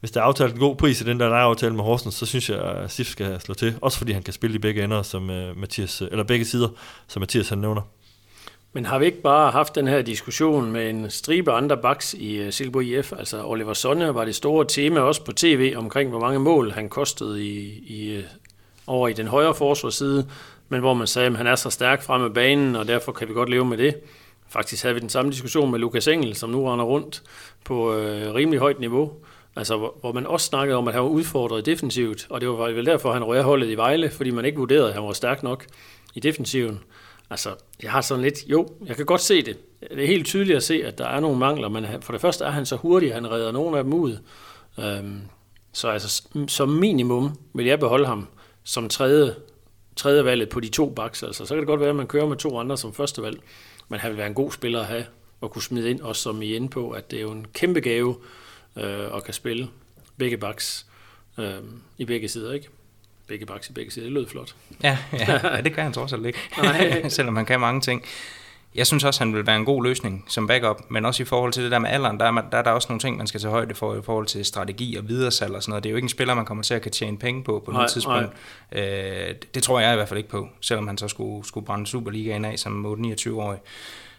hvis der er aftalt en god pris i den der lejeaftale med Horsens, så synes jeg, at SIF skal slå til. Også fordi han kan spille i begge ender, som uh, Mathias, eller begge sider, som Mathias han nævner. Men har vi ikke bare haft den her diskussion med en stribe andre backs i Silbo Silkeborg IF? Altså Oliver Sonne var det store tema også på tv omkring, hvor mange mål han kostede i, i, øh, over i den højre forsvarsside, men hvor man sagde, at han er så stærk frem med banen, og derfor kan vi godt leve med det. Faktisk havde vi den samme diskussion med Lukas Engel, som nu render rundt på øh, rimelig højt niveau. Altså, hvor, hvor man også snakkede om, at han var udfordret defensivt, og det var vel derfor, han rører holdet i Vejle, fordi man ikke vurderede, at han var stærk nok i defensiven. Altså, jeg har sådan lidt, jo, jeg kan godt se det. Det er helt tydeligt at se, at der er nogle mangler, men for det første er han så hurtig, at han redder nogle af dem ud. Øhm, så altså, som minimum vil jeg beholde ham som tredje, tredje valget på de to baks. Altså, så kan det godt være, at man kører med to andre som første valg, men han vil være en god spiller at have, og kunne smide ind, også som I er inde på, at det er jo en kæmpe gave, øh, at kan spille begge backs øh, i begge sider, ikke? Begge backs i begge sider, det lød flot. Ja, ja, ja det kan han trods alt ikke, selvom han kan mange ting. Jeg synes også, han vil være en god løsning som backup, men også i forhold til det der med alderen, der er, der er der også nogle ting, man skal tage højde for i forhold til strategi og videresalg og sådan noget. Det er jo ikke en spiller, man kommer til at kan tjene penge på på noget tidspunkt. Øh, det, det tror jeg i hvert fald ikke på, selvom han så skulle, skulle brænde Superligaen af som 8-29-årig.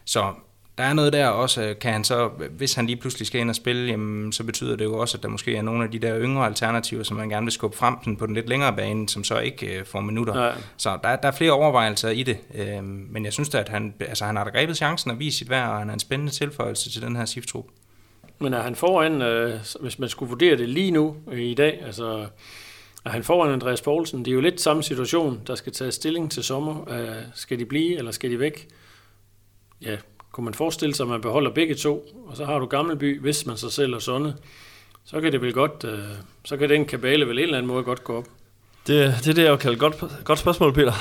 Så der er noget der også, kan han så, hvis han lige pludselig skal ind og spille, jamen, så betyder det jo også, at der måske er nogle af de der yngre alternativer, som man gerne vil skubbe frem på den lidt længere bane, som så ikke øh, får minutter. Ja. Så der, der er flere overvejelser i det, øh, men jeg synes da, at han, altså, han har da grebet chancen og vist sit værd, og han er en spændende tilføjelse til den her SIF-trup. Men er han foran, øh, hvis man skulle vurdere det lige nu øh, i dag, altså er han foran Andreas Poulsen? Det er jo lidt samme situation, der skal tage stilling til sommer. Øh, skal de blive, eller skal de væk? Ja, kunne man forestille sig, at man beholder begge to, og så har du Gammelby, hvis man så sælger Sonne, så kan det vel godt, øh, så kan den kabale vel en eller anden måde godt gå op. Det, det er det, jeg kalder godt, godt spørgsmål, Peter.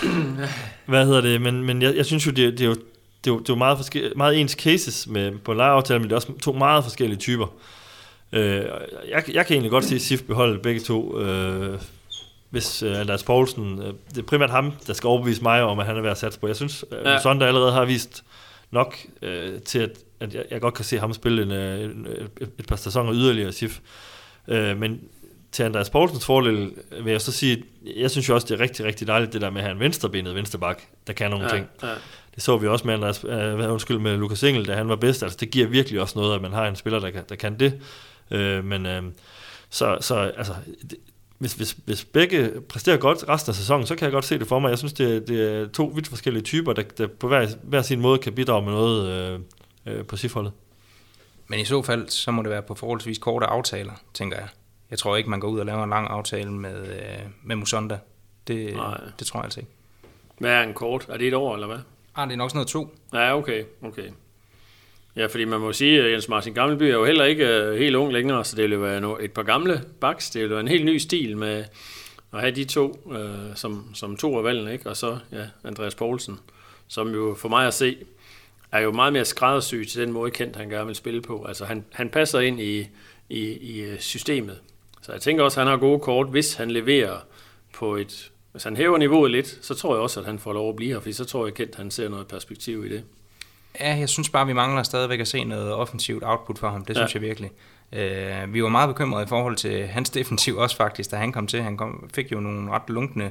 Hvad hedder det? Men, men jeg, jeg synes jo, det, det er jo det er jo, det er jo meget, forske, meget ens cases med, på en lejeaftale, men det er også to meget forskellige typer. Øh, jeg, jeg kan egentlig godt se SIF beholde begge to, øh, hvis øh, Andreas Poulsen, øh, det er primært ham, der skal overbevise mig om, at han er værd at satse på. Jeg synes, øh, ja. Sondag allerede har vist nok øh, til, at, at jeg, jeg godt kan se ham spille en, øh, en, et, et par sæsoner yderligere SIF. Øh, men til Andreas Poulsens fordel vil jeg så sige, at jeg synes jo også, det er rigtig, rigtig dejligt, det der med at have en venstrebenet vensterbak, der kan nogle ja, ting. Ja. Det så vi også med, Andreas, uh, undskyld, med Lukas Engel, da han var bedst. Altså, det giver virkelig også noget, at man har en spiller, der kan, der kan det. Uh, men uh, så, så altså, hvis, hvis, hvis begge præsterer godt resten af sæsonen, så kan jeg godt se det for mig. Jeg synes, det, det er to vidt forskellige typer, der, der på hver, hver sin måde kan bidrage med noget øh, øh, på sifholdet. Men i så fald, så må det være på forholdsvis korte aftaler, tænker jeg. Jeg tror ikke, man går ud og laver en lang aftale med, øh, med Musonda. Det, det tror jeg altså ikke. Hvad er en kort? Er det et år, eller hvad? Ah, det er nok sådan noget to. Ja, okay. okay. Ja, fordi man må sige, at Jens Martin Gammelby er jo heller ikke øh, helt ung længere, så det vil være et par gamle baks. Det vil være en helt ny stil med at have de to øh, som, som to af valgene, ikke? og så ja, Andreas Poulsen, som jo for mig at se, er jo meget mere skræddersyg til den måde, kendt han gerne vil spille på. Altså han, han passer ind i, i, i øh, systemet. Så jeg tænker også, at han har gode kort, hvis han leverer på et... Hvis han hæver niveauet lidt, så tror jeg også, at han får lov at blive her, fordi så tror jeg at Kent han ser noget perspektiv i det. Ja, jeg synes bare, vi mangler stadigvæk at se noget offensivt output for ham. Det synes ja. jeg virkelig. Uh, vi var meget bekymrede i forhold til hans defensiv også faktisk, da han kom til. Han kom, fik jo nogle ret lunkne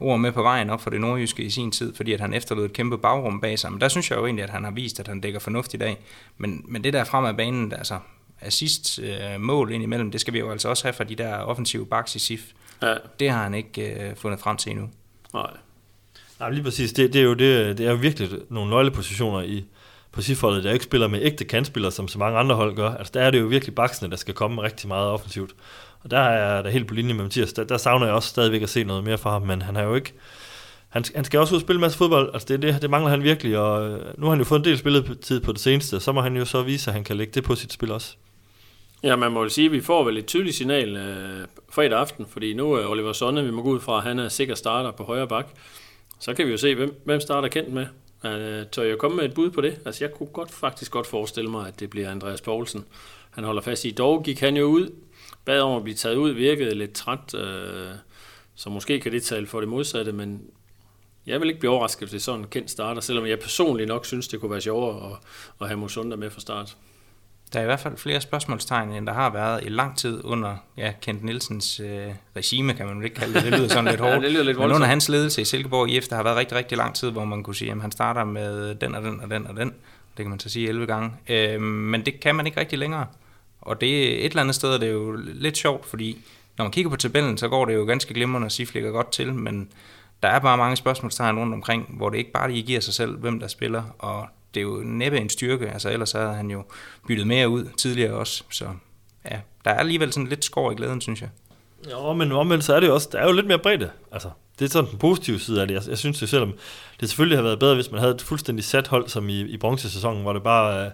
ord med på vejen op for det nordjyske i sin tid, fordi at han efterlod et kæmpe bagrum bag sig. Men der synes jeg jo egentlig, at han har vist, at han dækker fornuft i dag. Men, men det der frem af banen, altså, assist, øh, mål indimellem, det skal vi jo altså også have fra de der offensive backs i SIF. Ja, Det har han ikke øh, fundet frem til endnu. nej. Nej, lige præcis. Det, det, er jo det, det er jo virkelig nogle nøglepositioner i, på SIF-holdet, der ikke spiller med ægte kantspillere, som så mange andre hold gør. Altså, der er det jo virkelig baksene, der skal komme rigtig meget offensivt. Og der er der helt på linje med Mathias. Der, der savner jeg også stadigvæk at se noget mere fra ham, men han har jo ikke... Han, han skal også ud og spille en masse fodbold. Altså, det, det, det mangler han virkelig, og øh, nu har han jo fået en del spilletid på det seneste. Så må han jo så vise, at han kan lægge det på sit spil også. Ja, man må jo sige, at vi får vel et tydeligt signal øh, fredag aften, fordi nu er Oliver Sonne, vi må gå ud fra, at han er sikker starter på højre bak. Så kan vi jo se, hvem, hvem starter kendt med. Øh, tør jeg komme med et bud på det? Altså, jeg kunne godt, faktisk godt forestille mig, at det bliver Andreas Poulsen. Han holder fast i. Dog gik han jo ud, bad om at blive taget ud, virkede lidt træt, øh, så måske kan det tale for det modsatte, men jeg vil ikke blive overrasket, hvis det er sådan en kendt starter, selvom jeg personligt nok synes, det kunne være sjovere at, at have Musunda med fra start. Der er i hvert fald flere spørgsmålstegn, end der har været i lang tid under ja, Kent Nielsens øh, regime, kan man vel ikke kalde det. Det lyder sådan lidt hårdt. Ja, det lyder lidt Men under hans ledelse i Silkeborg IF, der har været rigtig, rigtig lang tid, hvor man kunne sige, at han starter med den og den og den og den. Det kan man så sige 11 gange. Øh, men det kan man ikke rigtig længere. Og det et eller andet sted er det jo lidt sjovt, fordi når man kigger på tabellen, så går det jo ganske glimrende, og SIF ligger godt til, men der er bare mange spørgsmålstegn rundt omkring, hvor det ikke bare lige giver sig selv, hvem der spiller, og det er jo næppe en styrke, altså ellers havde han jo byttet mere ud tidligere også, så ja, der er alligevel sådan lidt skår i glæden, synes jeg. Jo, men omvendt så er det jo også, der er jo lidt mere bredde. Altså, det er sådan den positive side af det. Jeg, jeg synes det selvom det selvfølgelig har været bedre, hvis man havde et fuldstændig sat hold, som i, i bronzesæsonen, hvor det bare øh,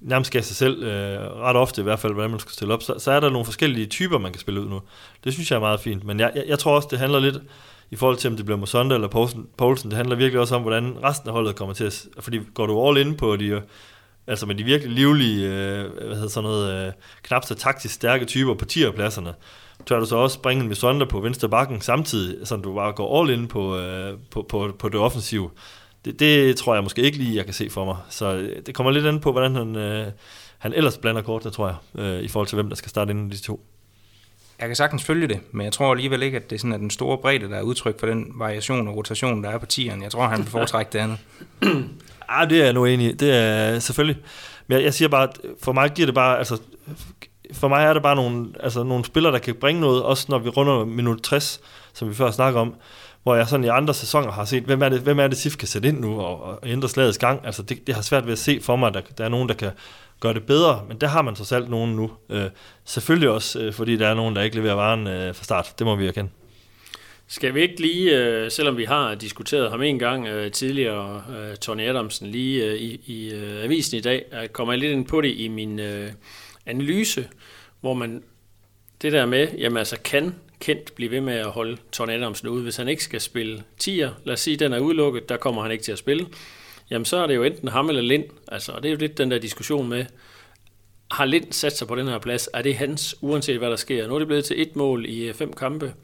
nærmest gav sig selv, øh, ret ofte i hvert fald, hvordan man skulle stille op, så, så er der nogle forskellige typer, man kan spille ud nu. Det synes jeg er meget fint, men jeg, jeg, jeg tror også, det handler lidt i forhold til, om det bliver Mosonda eller Poulsen, Poulsen, det handler virkelig også om, hvordan resten af holdet kommer til at... Fordi går du all in på de, altså med de virkelig livlige, øh, hvad hedder sådan noget, øh, knap så taktisk stærke typer på tierpladserne, tør du så også bringe en Mosonda på venstre bakken samtidig, så du bare går all in på, øh, på, på, på det offensive. Det, det tror jeg måske ikke lige, jeg kan se for mig. Så øh, det kommer lidt an på, hvordan han, øh, han ellers blander kortene, tror jeg, øh, i forhold til, hvem der skal starte inden de to. Jeg kan sagtens følge det, men jeg tror alligevel ikke, at det er sådan, at den store bredde, der er udtryk for den variation og rotation, der er på tieren. Jeg tror, han vil foretrække det andet. Ah, det er jeg nu enig i. Det er selvfølgelig. Men jeg, jeg siger bare, at for mig giver det bare, altså, for mig er det bare nogle, altså, nogle spillere, der kan bringe noget, også når vi runder minut 60, som vi før snakker om, hvor jeg sådan i andre sæsoner har set, hvem er det, hvem er det SIF kan sætte ind nu og, og ændre slagets gang. Altså det, det har svært ved at se for mig, at der, der er nogen, der kan gøre det bedre, men der har man trods alt nogen nu. Øh, selvfølgelig også, øh, fordi der er nogen, der ikke leverer varen øh, fra start. Det må vi erkende. Skal vi ikke lige, øh, selvom vi har diskuteret ham en gang øh, tidligere, øh, Tony Adamsen, lige øh, i, i øh, avisen i dag, øh, kommer jeg lidt ind på det i min øh, analyse, hvor man det der med, jamen altså kan Kent blive ved med at holde Tony Adamsen ude, hvis han ikke skal spille 10'er, lad os sige, den er udelukket, der kommer han ikke til at spille, jamen så er det jo enten ham eller Lind, altså, og det er jo lidt den der diskussion med, har Lind sat sig på den her plads, er det hans, uanset hvad der sker. Nu er det blevet til et mål i øh, fem kampe,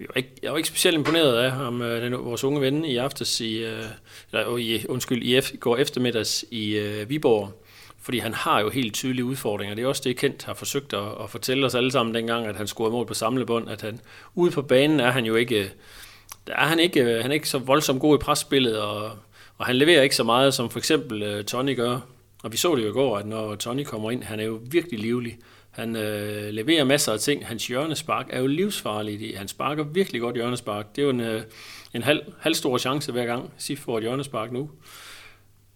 jeg var ikke, jeg var ikke specielt imponeret af ham, øh, den, vores unge ven i aftes i, øh, eller, øh, i undskyld, i F, går eftermiddags i uh, Viborg, fordi han har jo helt tydelige udfordringer. Det er også det, Kent har forsøgt at, at fortælle os alle sammen dengang, at han scorede mål på samlebånd, at han ude på banen er han jo ikke, der er han ikke, han er ikke så voldsomt god i presspillet, og, og han leverer ikke så meget, som for eksempel øh, Tony gør. Og vi så det jo i går, at når Tony kommer ind, han er jo virkelig livlig. Han øh, leverer masser af ting. Hans hjørnespark er jo livsfarligt. Han sparker virkelig godt hjørnespark. Det er jo en, øh, en halv, halv stor chance hver gang, Sif får et hjørnespark nu.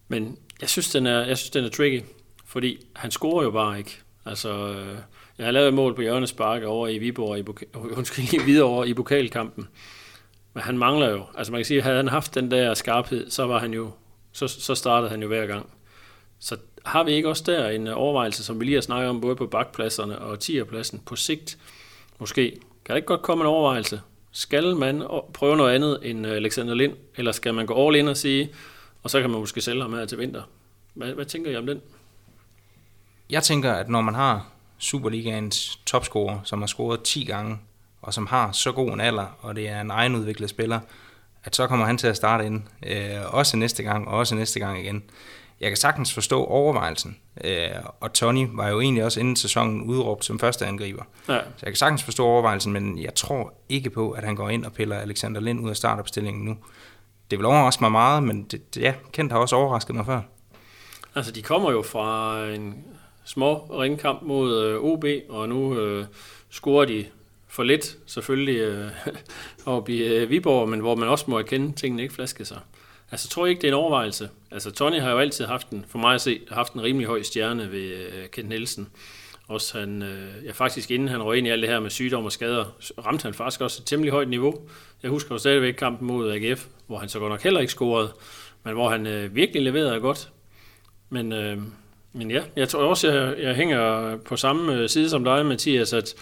Men jeg synes, den er, jeg synes, den er tricky, fordi han scorer jo bare ikke. Altså, øh, jeg har lavet et mål på hjørnespark over i Viborg, i, undskyld, i Hvidovre i pokalkampen. Men han mangler jo, altså man kan sige, at havde han haft den der skarphed, så var han jo, så, så startede han jo hver gang. Så har vi ikke også der en øh, overvejelse, som vi lige har snakket om, både på bakpladserne og tierpladsen på sigt? Måske. Kan der ikke godt komme en overvejelse? Skal man prøve noget andet end øh, Alexander Lind, eller skal man gå all in og sige, og så kan man måske sælge ham her til vinter? Hvad, hvad tænker I om den? Jeg tænker, at når man har Superligaens topscorer, som har scoret 10 gange, og som har så god en alder, og det er en egenudviklet spiller, at så kommer han til at starte ind, øh, også næste gang, og også næste gang igen. Jeg kan sagtens forstå overvejelsen, øh, og Tony var jo egentlig også inden sæsonen udråbt som første angriber. Ja, Så jeg kan sagtens forstå overvejelsen, men jeg tror ikke på, at han går ind og piller Alexander Lind ud af startopstillingen nu. Det vil overraske mig meget, men det, ja, Kent har også overrasket mig før. altså de kommer jo fra en små ringkamp mod øh, OB, og nu øh, scorer de for lidt, selvfølgelig, øh, oppe i øh, Viborg, men hvor man også må erkende, at tingene ikke flaskede sig. Altså, tror jeg ikke, det er en overvejelse. Altså, Tony har jo altid haft en, for mig at se, haft en rimelig høj stjerne ved øh, Kent Nielsen. Også han, øh, ja, faktisk inden han røg ind i alt det her med sygdom og skader, ramte han faktisk også et temmelig højt niveau. Jeg husker jo stadigvæk kampen mod AGF, hvor han så godt nok heller ikke scorede, men hvor han øh, virkelig leverede godt. Men, øh, men ja, jeg tror også, jeg, jeg hænger på samme øh, side som dig, Mathias, at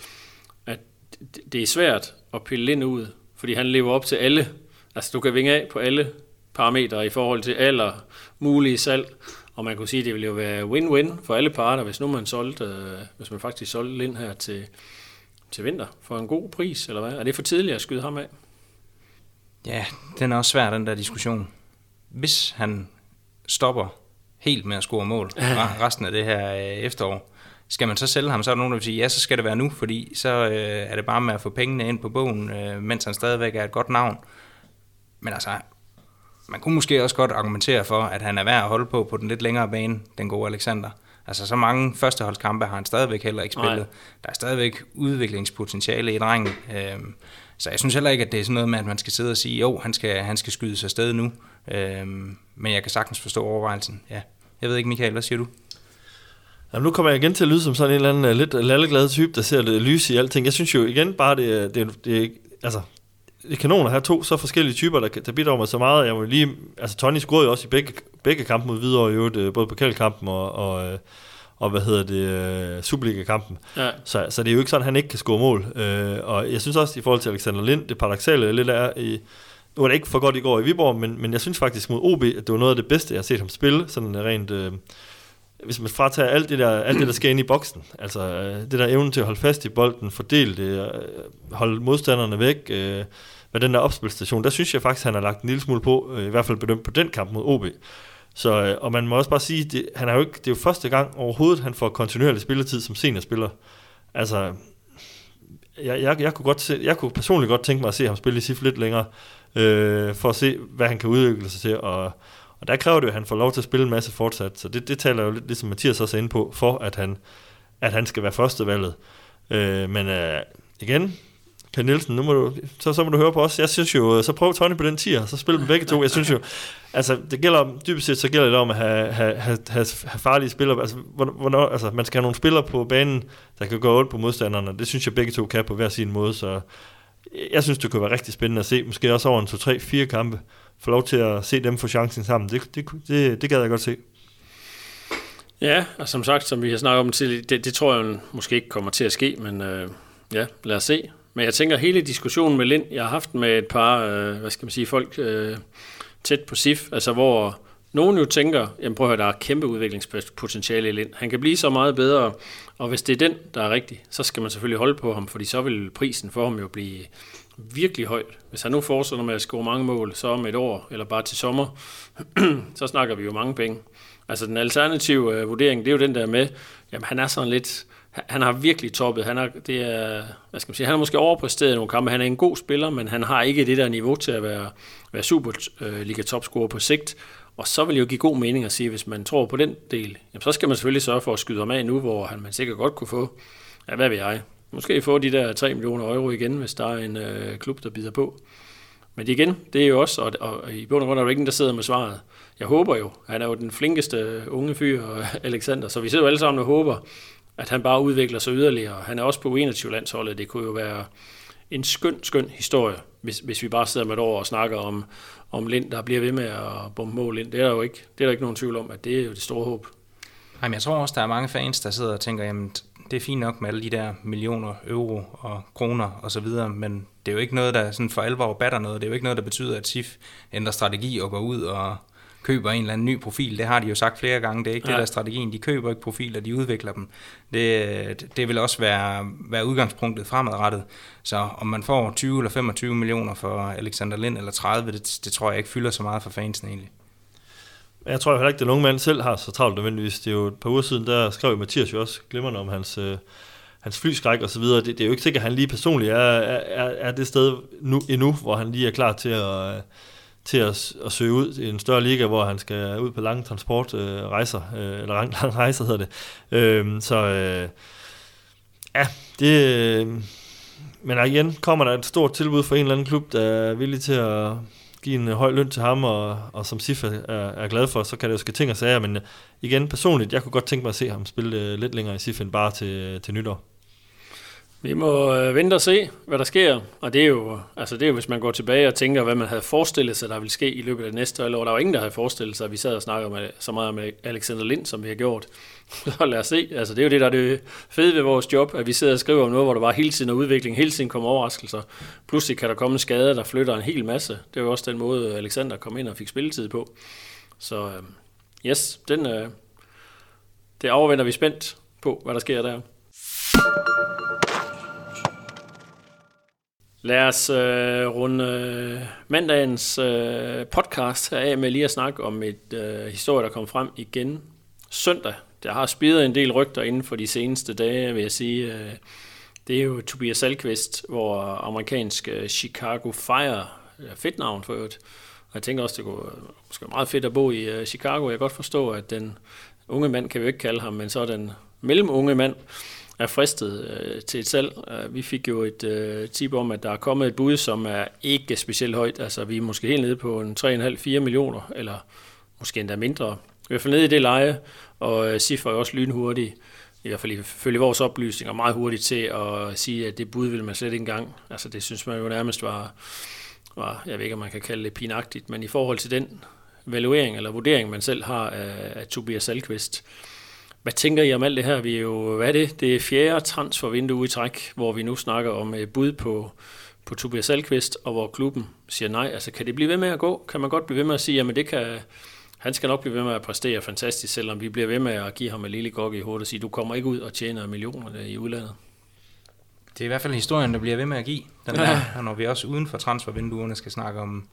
det er svært at pille ind ud, fordi han lever op til alle. Altså, du kan vinge af på alle parametre i forhold til alder, mulige salg, og man kunne sige, at det ville jo være win-win for alle parter, hvis nu man solgte, øh, hvis man faktisk solgte Lind her til, til vinter for en god pris, eller hvad? Er det for tidligt at skyde ham af? Ja, den er også svær, den der diskussion. Hvis han stopper helt med at score mål resten af det her øh, efterår, skal man så sælge ham, så er der nogen, der vil sige, ja, så skal det være nu, fordi så øh, er det bare med at få pengene ind på bogen, øh, mens han stadigvæk er et godt navn. Men altså, man kunne måske også godt argumentere for, at han er værd at holde på på den lidt længere bane, den gode Alexander. Altså så mange førsteholdskampe har han stadigvæk heller ikke spillet. Nej. Der er stadigvæk udviklingspotentiale i drengen. Øhm, så jeg synes heller ikke, at det er sådan noget med, at man skal sidde og sige, jo, han skal, han skal skyde sig sted nu. Øhm, men jeg kan sagtens forstå overvejelsen. Ja. Jeg ved ikke, Michael, hvad siger du? Jamen, nu kommer jeg igen til at lyde som sådan en eller anden uh, lidt lalleglad type, der ser det lys i alting. Jeg synes jo igen bare, det, det, det, altså, det er kanon at have to så forskellige typer, der, der bidrager med så meget. Jeg må lige, altså Tony scorede jo også i begge, begge kampe mod Hvidovre, i øvrigt, øh, både pokalkampen og, og, øh, og hvad hedder det, Superliga-kampen. Ja. Så, så det er jo ikke sådan, at han ikke kan score mål. og jeg synes også, i forhold til Alexander Lind, det paradoxale lidt er, i, nu var det ikke for godt i går i Viborg, men, men jeg synes faktisk mod OB, at det var noget af det bedste, jeg har set ham spille, sådan rent... Øh, hvis man fratager alt det, der, alt det, der skal ind i boksen, altså øh, det der evne til at holde fast i bolden, fordele det, øh, holde modstanderne væk, øh, med den der opspilstation, der synes jeg faktisk, han har lagt en lille smule på, øh, i hvert fald bedømt på den kamp mod OB. Så, øh, og man må også bare sige, det, han er jo ikke, det er jo første gang overhovedet, han får kontinuerlig spilletid som seniorspiller. Altså, jeg, jeg, jeg, kunne godt se, jeg kunne personligt godt tænke mig at se ham spille i SIF lidt længere, øh, for at se, hvad han kan udvikle sig til, og og der kræver det jo, at han får lov til at spille en masse fortsat. Så det, det taler jo lidt, ligesom Mathias også er inde på, for at han, at han skal være førstevalget. Øh, men øh, igen, Ken Nielsen, nu må du, så, så må du høre på os. Jeg synes jo, øh, så prøv Tony på den tier, så spil med begge to. Jeg synes jo, altså det gælder, dybest set så gælder det om at have, have, have, have, have farlige spillere. Altså, hvornår, altså, man skal have nogle spillere på banen, der kan gå ondt på modstanderne. Det synes jeg begge to kan på hver sin måde, så jeg synes, det kunne være rigtig spændende at se. Måske også over en 2-3-4 kampe få lov til at se dem få chancen sammen. Det, det, det, det gad jeg godt se. Ja, og som sagt, som vi har snakket om til, det, det tror jeg måske ikke kommer til at ske, men øh, ja, lad os se. Men jeg tænker, hele diskussionen med Lind, jeg har haft med et par, øh, hvad skal man sige, folk øh, tæt på SIF, altså hvor nogen jo tænker, jamen prøv at høre, der er kæmpe udviklingspotentiale i Lind. Han kan blive så meget bedre, og hvis det er den, der er rigtig, så skal man selvfølgelig holde på ham, fordi så vil prisen for ham jo blive virkelig højt. Hvis han nu fortsætter med at score mange mål, så om et år, eller bare til sommer, så snakker vi jo mange penge. Altså den alternative uh, vurdering, det er jo den der med, jamen han er sådan lidt, han har virkelig toppet. Han er, det er, hvad skal man sige, han er måske overpræsteret i nogle kampe. Han er en god spiller, men han har ikke det der niveau til at være, være Superliga øh, topscorer på sigt. Og så vil det jo give god mening at sige, hvis man tror på den del, jamen så skal man selvfølgelig sørge for at skyde ham af nu, hvor han man sikkert godt kunne få, ja, hvad ved jeg, Måske få de der 3 millioner euro igen, hvis der er en øh, klub, der bider på. Men igen, det er jo også, og, og i bund og grund er der ikke der sidder med svaret. Jeg håber jo, han er jo den flinkeste unge fyr, Alexander, så vi sidder jo alle sammen og håber, at han bare udvikler sig yderligere. Han er også på 21 landsholdet, Det kunne jo være en skøn, skøn historie, hvis, hvis vi bare sidder med et år og snakker om, om Lind, der bliver ved med at bombe mål ind. Det er der jo ikke, det er der ikke nogen tvivl om, at det er jo det store håb. Jamen, jeg tror også, der er mange fans, der sidder og tænker, jamen, det er fint nok med alle de der millioner euro og kroner og så videre, men det er jo ikke noget, der sådan for alvor batter noget. Det er jo ikke noget, der betyder, at SIF ændrer strategi og går ud og køber en eller anden ny profil. Det har de jo sagt flere gange. Det er ikke ja. det, der er strategien. De køber ikke profiler, de udvikler dem. Det, det vil også være, være udgangspunktet fremadrettet. Så om man får 20 eller 25 millioner for Alexander Lind eller 30, det, det tror jeg ikke fylder så meget for fansen egentlig. Jeg tror heller ikke, at den unge mand selv har så travlt nødvendigvis. Det er jo et par uger siden, der skrev Mathias jo også glimrende om hans, øh, hans flyskræk og så videre. Det, det, er jo ikke sikkert, at han lige personligt er, er, er det sted nu, endnu, hvor han lige er klar til at, til at, at søge ud i en større liga, hvor han skal ud på lange transportrejser, øh, øh, eller lange, lange rejser hedder det. Øh, så øh, ja, det... Øh, men igen, kommer der et stort tilbud fra en eller anden klub, der er villig til at give en høj løn til ham, og, og som Sif er, er glad for, så kan det jo ske ting og sager, men øh, igen, personligt, jeg kunne godt tænke mig at se ham spille øh, lidt længere i Sif end bare til, til nytår. Vi må øh, vente og se, hvad der sker, og det er, jo, altså det er jo, hvis man går tilbage og tænker, hvad man havde forestillet sig, der ville ske i løbet af det næste år. Der var ingen, der havde forestillet sig, at vi sad og snakkede med, øh, så meget med øh, Alexander Lind, som vi har gjort. Så lad os se. Altså, det er jo det, der er det fede ved vores job, at vi sidder og skriver om noget, hvor der bare hele tiden er udvikling, hele tiden kommer overraskelser. Pludselig kan der komme en skade, der flytter en hel masse. Det var også den måde, øh, Alexander kom ind og fik spilletid på. Så øh, yes, den, øh, det afventer vi spændt på, hvad der sker der. Lad os øh, runde øh, mandagens øh, podcast her af med lige at snakke om et øh, historie, der kom frem igen søndag. Der har spidet en del rygter inden for de seneste dage, vil jeg sige. Øh, det er jo Tobias Salkvist, hvor amerikansk øh, Chicago Fire, øh, fedt navn for øvrigt. Og jeg tænker også, det kunne øh, måske være meget fedt at bo i øh, Chicago. Jeg kan godt forstå, at den unge mand, kan vi ikke kalde ham, men så den mellemunge mand, er fristet øh, til et salg. Uh, vi fik jo et øh, tip om, at der er kommet et bud, som er ikke specielt højt. Altså vi er måske helt nede på en 3,5-4 millioner, eller måske endda mindre. Vi er nede i det leje, og øh, Sif er også lynhurtig, i hvert fald ifølge vores oplysninger, meget hurtigt til at sige, at det bud vil man slet ikke engang. Altså det synes man jo nærmest var, var, jeg ved ikke, om man kan kalde det pinagtigt, men i forhold til den valuering eller vurdering, man selv har af, af Tobias Salkvist, hvad tænker I om alt det her? Vi er jo, hvad er det? Det er fjerde transfervindue i træk, hvor vi nu snakker om et bud på, på Tobias Salkvist, og hvor klubben siger nej. Altså, kan det blive ved med at gå? Kan man godt blive ved med at sige, at det kan, han skal nok blive ved med at præstere fantastisk, selvom vi bliver ved med at give ham en lille gok i hovedet og sige, du kommer ikke ud og tjener millioner i udlandet. Det er i hvert fald historien, der bliver ved med at give. Den der, når vi også uden for transfervinduerne skal snakke om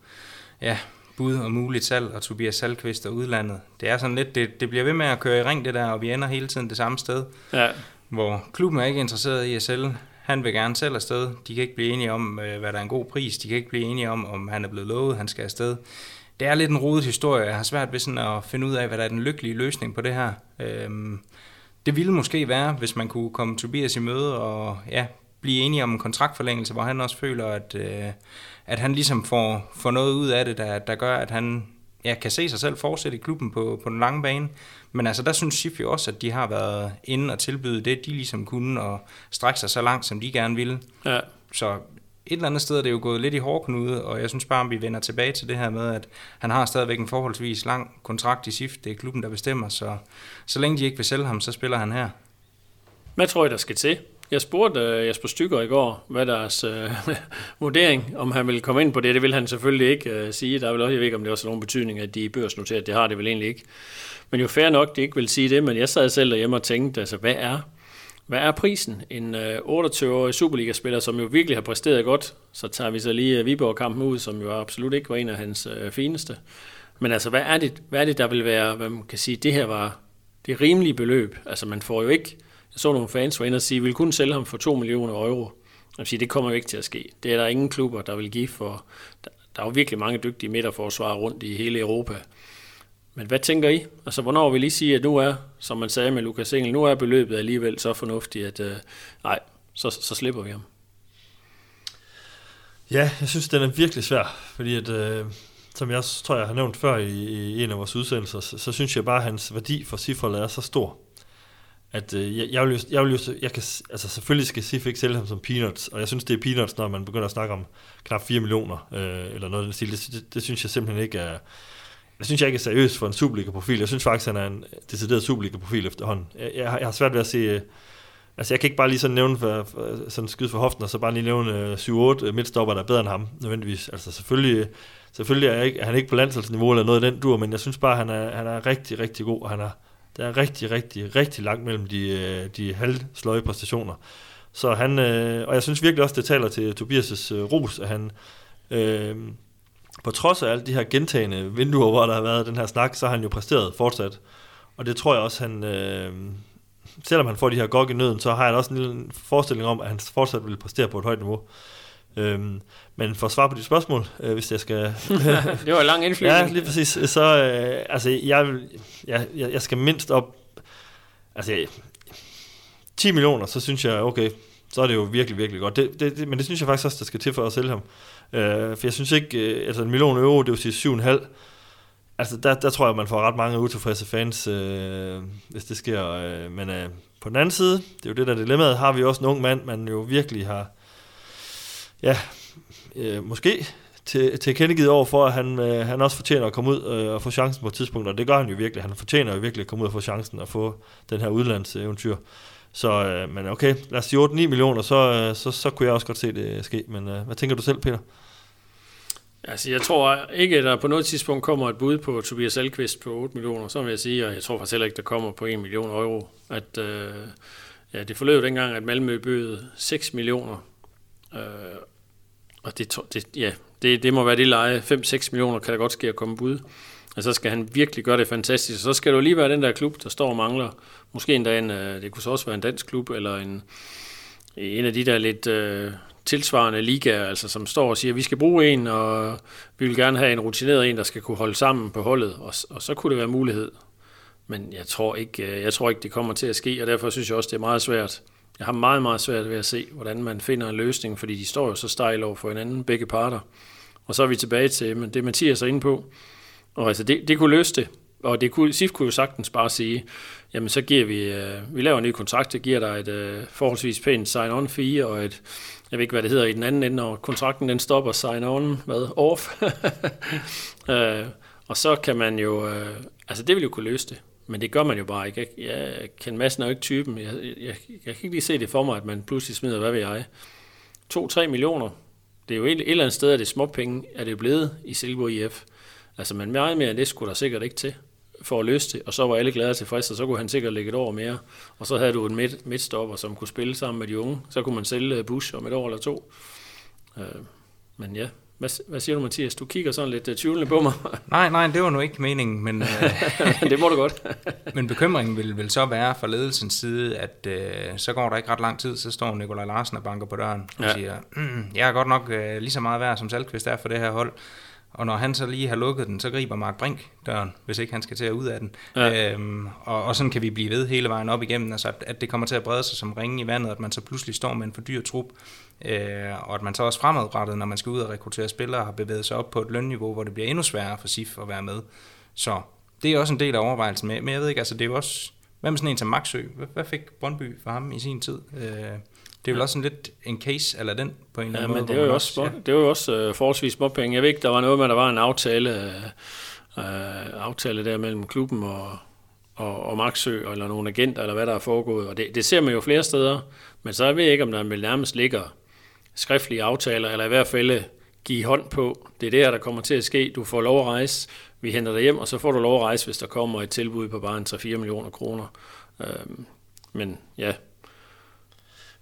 ja, bud og muligt salg, og Tobias Salkvist og udlandet. Det er sådan lidt, det, det bliver ved med at køre i ring det der, og vi ender hele tiden det samme sted. Ja. Hvor klubben er ikke interesseret i at sælge. Han vil gerne selv afsted. De kan ikke blive enige om, øh, hvad der er en god pris. De kan ikke blive enige om, om han er blevet lovet, han skal afsted. Det er lidt en rodet historie. Jeg har svært ved sådan at finde ud af, hvad der er den lykkelige løsning på det her. Øhm, det ville måske være, hvis man kunne komme Tobias i møde og ja, blive enige om en kontraktforlængelse, hvor han også føler, at, øh, at han ligesom får, får noget ud af det, der, der gør, at han ja, kan se sig selv fortsætte i klubben på, på den lange bane. Men altså, der synes Schiff jo også, at de har været inde og tilbyde det, de ligesom kunne, og strække sig så langt, som de gerne ville. Ja. Så et eller andet sted er det jo gået lidt i hårdknude, og jeg synes bare, at vi vender tilbage til det her med, at han har stadigvæk en forholdsvis lang kontrakt i SIF. Det er klubben, der bestemmer, så så længe de ikke vil sælge ham, så spiller han her. Hvad tror I, der skal til? Jeg spurgte uh, Jesper Stykker i går, hvad deres uh, vurdering, om han ville komme ind på det. Det vil han selvfølgelig ikke uh, sige. Der er vel også, jeg ved ikke, om det også har nogen betydning, at de er børsnoteret. Det har det vel egentlig ikke. Men jo fair nok, det ikke vil sige det, men jeg sad selv derhjemme og tænkte, altså, hvad er, hvad er prisen? En uh, 28-årig Superliga-spiller, som jo virkelig har præsteret godt, så tager vi så lige uh, Viborg-kampen ud, som jo absolut ikke var en af hans uh, fineste. Men altså, hvad er, det, hvad er det, der vil være, hvad man kan sige, det her var det rimelige beløb? Altså, man får jo ikke så nogle fans var inde og sige, at vi kunne sælge ham for 2 millioner euro. Jeg sige, det kommer jo ikke til at ske. Det er der ingen klubber, der vil give for... Der, der er jo virkelig mange dygtige midterforsvarer rundt i hele Europa. Men hvad tænker I? Altså, hvornår vil I sige, at nu er, som man sagde med Lukas Engel, nu er beløbet alligevel så fornuftigt, at øh, nej, så, så slipper vi ham. Ja, jeg synes, den er virkelig svær, fordi at, øh, som jeg tror, jeg har nævnt før i, i en af vores udsendelser, så, så synes jeg bare, at hans værdi for cifrene er så stor at øh, jeg, jeg, vil jo, jeg vil jo, jeg kan, altså selvfølgelig skal Sif ikke sælge ham som peanuts, og jeg synes, det er peanuts, når man begynder at snakke om knap 4 millioner, øh, eller noget af stil det, det, det, synes jeg simpelthen ikke er, det synes jeg ikke er seriøst for en Superliga-profil. Jeg synes faktisk, han er en decideret Superliga-profil efterhånden. Jeg, jeg, jeg har svært ved at se, øh, altså jeg kan ikke bare lige sådan nævne, for, for, sådan skyde for hoften, og så bare lige nævne øh, 7-8 midtstopper, der er bedre end ham, nødvendigvis. Altså selvfølgelig, selvfølgelig er, ikke, er han ikke på landsholdsniveau eller noget af den dur, men jeg synes bare, han er, han er rigtig, rigtig god, og han er, der er rigtig, rigtig, rigtig langt mellem de, øh, de halvsløje præstationer. Så han, øh, og jeg synes virkelig også, det taler til Tobias' øh, ros, at han, øh, på trods af alle de her gentagende vinduer, hvor der har været den her snak, så har han jo præsteret fortsat. Og det tror jeg også, han, øh, selvom han får de her gok i nøden, så har han også en lille forestilling om, at han fortsat vil præstere på et højt niveau. Øhm, men for at svare på dit spørgsmål, øh, hvis jeg skal... det var en lang indflyvning. ja, lige præcis. Så øh, altså, jeg, jeg, jeg, jeg skal mindst op... Altså, jeg- 10 millioner, så synes jeg, okay, så er det jo virkelig, virkelig godt. Det, det, det, men det synes jeg faktisk også, der skal til for at sælge ham. Øh, for jeg synes ikke, øh, altså en million euro, det vil sige 7,5. Altså, der, der tror jeg, man får ret mange utilfredse fans, øh, hvis det sker. Øh, men øh, på den anden side, det er jo det der dilemmaet, har vi også en ung mand, man jo virkelig har, ja, øh, måske til, til kendegivet over for, at han, øh, han også fortjener at komme ud øh, og få chancen på et tidspunkt, og det gør han jo virkelig. Han fortjener jo virkelig at komme ud og få chancen og få den her udlandseventyr. Så, øh, men okay, lad os sige 8-9 millioner, så, øh, så, så kunne jeg også godt se det ske. Men øh, hvad tænker du selv, Peter? Altså, jeg tror ikke, at der på noget tidspunkt kommer et bud på Tobias Alkvist på 8 millioner, så vil jeg sige, og jeg tror faktisk heller ikke, der kommer på 1 million euro. At, øh, ja, det forløb dengang, at Malmø bød 6 millioner, øh, og det, det, ja, det, det må være det leje. 5-6 millioner kan der godt ske at komme bud. Og så skal han virkelig gøre det fantastisk. Og så skal det jo lige være den der klub, der står og mangler. Måske endda en, øh, det kunne så også være en dansk klub, eller en, en af de der lidt øh, tilsvarende ligaer, altså som står og siger, at vi skal bruge en, og vi vil gerne have en rutineret en, der skal kunne holde sammen på holdet, og, og så kunne det være mulighed. Men jeg tror, ikke, øh, jeg tror ikke, det kommer til at ske, og derfor synes jeg også, det er meget svært. Jeg har meget, meget svært ved at se, hvordan man finder en løsning, fordi de står jo så stejl over for hinanden, begge parter. Og så er vi tilbage til men det, Mathias er inde på. Og altså, det, det kunne løse det. Og det kunne, SIF kunne jo sagtens bare sige, jamen så giver vi, øh, vi laver en ny kontrakt, det giver dig et øh, forholdsvis pænt sign-on fee, og et, jeg ved ikke, hvad det hedder i den anden ende, når kontrakten den stopper sign-on, hvad, off. øh, og så kan man jo, øh, altså det vil jo kunne løse det. Men det gør man jo bare ikke. Jeg, jeg Ken Madsen er jo ikke typen. Jeg, jeg, jeg, jeg kan ikke lige se det for mig, at man pludselig smider, hvad ved jeg, 2-3 millioner. Det er jo et, et eller andet sted, at det småpenge, er det blevet i Silkeborg IF. Altså, men meget mere end det skulle der sikkert ikke til for at løse det, og så var alle glade og tilfredse, og så kunne han sikkert lægge et år mere, og så havde du en midt, midtstopper, som kunne spille sammen med de unge, så kunne man sælge Bush om et år eller to. Øh, men ja, hvad, hvad siger du, Mathias? Du kigger sådan lidt uh, tvivlende på mig. Nej, nej, det var nu ikke meningen, men, øh, det må du godt. men bekymringen vil, vil så være fra ledelsens side, at øh, så går der ikke ret lang tid, så står Nikolaj Larsen og banker på døren og Ja. ja. siger, mm, jeg er godt nok øh, lige så meget værd, som Salkvist er for det her hold. Og når han så lige har lukket den, så griber Mark Brink døren, hvis ikke han skal til at ud af den. Ja. Øhm, og, og sådan kan vi blive ved hele vejen op igennem, altså at, at det kommer til at brede sig som ringe i vandet, at man så pludselig står med en for dyr trup, øh, og at man så også fremadrettet, når man skal ud og rekruttere spillere, har bevæget sig op på et lønniveau, hvor det bliver endnu sværere for SIF at være med. Så det er også en del af overvejelsen med, men jeg ved ikke, altså det er jo også, hvad med sådan en som Maxø? Hvad, hvad fik Brøndby for ham i sin tid? Øh, det er vel også en lidt en case, eller den på en eller Ja, anden måde. men det er jo man også, små, ja. det var jo også øh, forholdsvis småpenge. Jeg ved ikke, der var noget med, at der var en aftale, øh, øh, aftale der mellem klubben og, og, og Maxø, eller nogle agenter, eller hvad der er foregået. Og det, det ser man jo flere steder, men så ved jeg ikke, om der vel nærmest ligger skriftlige aftaler, eller i hvert fald øh, give hånd på. Det er det her, der kommer til at ske. Du får lov at rejse, vi henter dig hjem, og så får du lov at rejse, hvis der kommer et tilbud på bare en 3-4 millioner kroner. Øhm, men ja,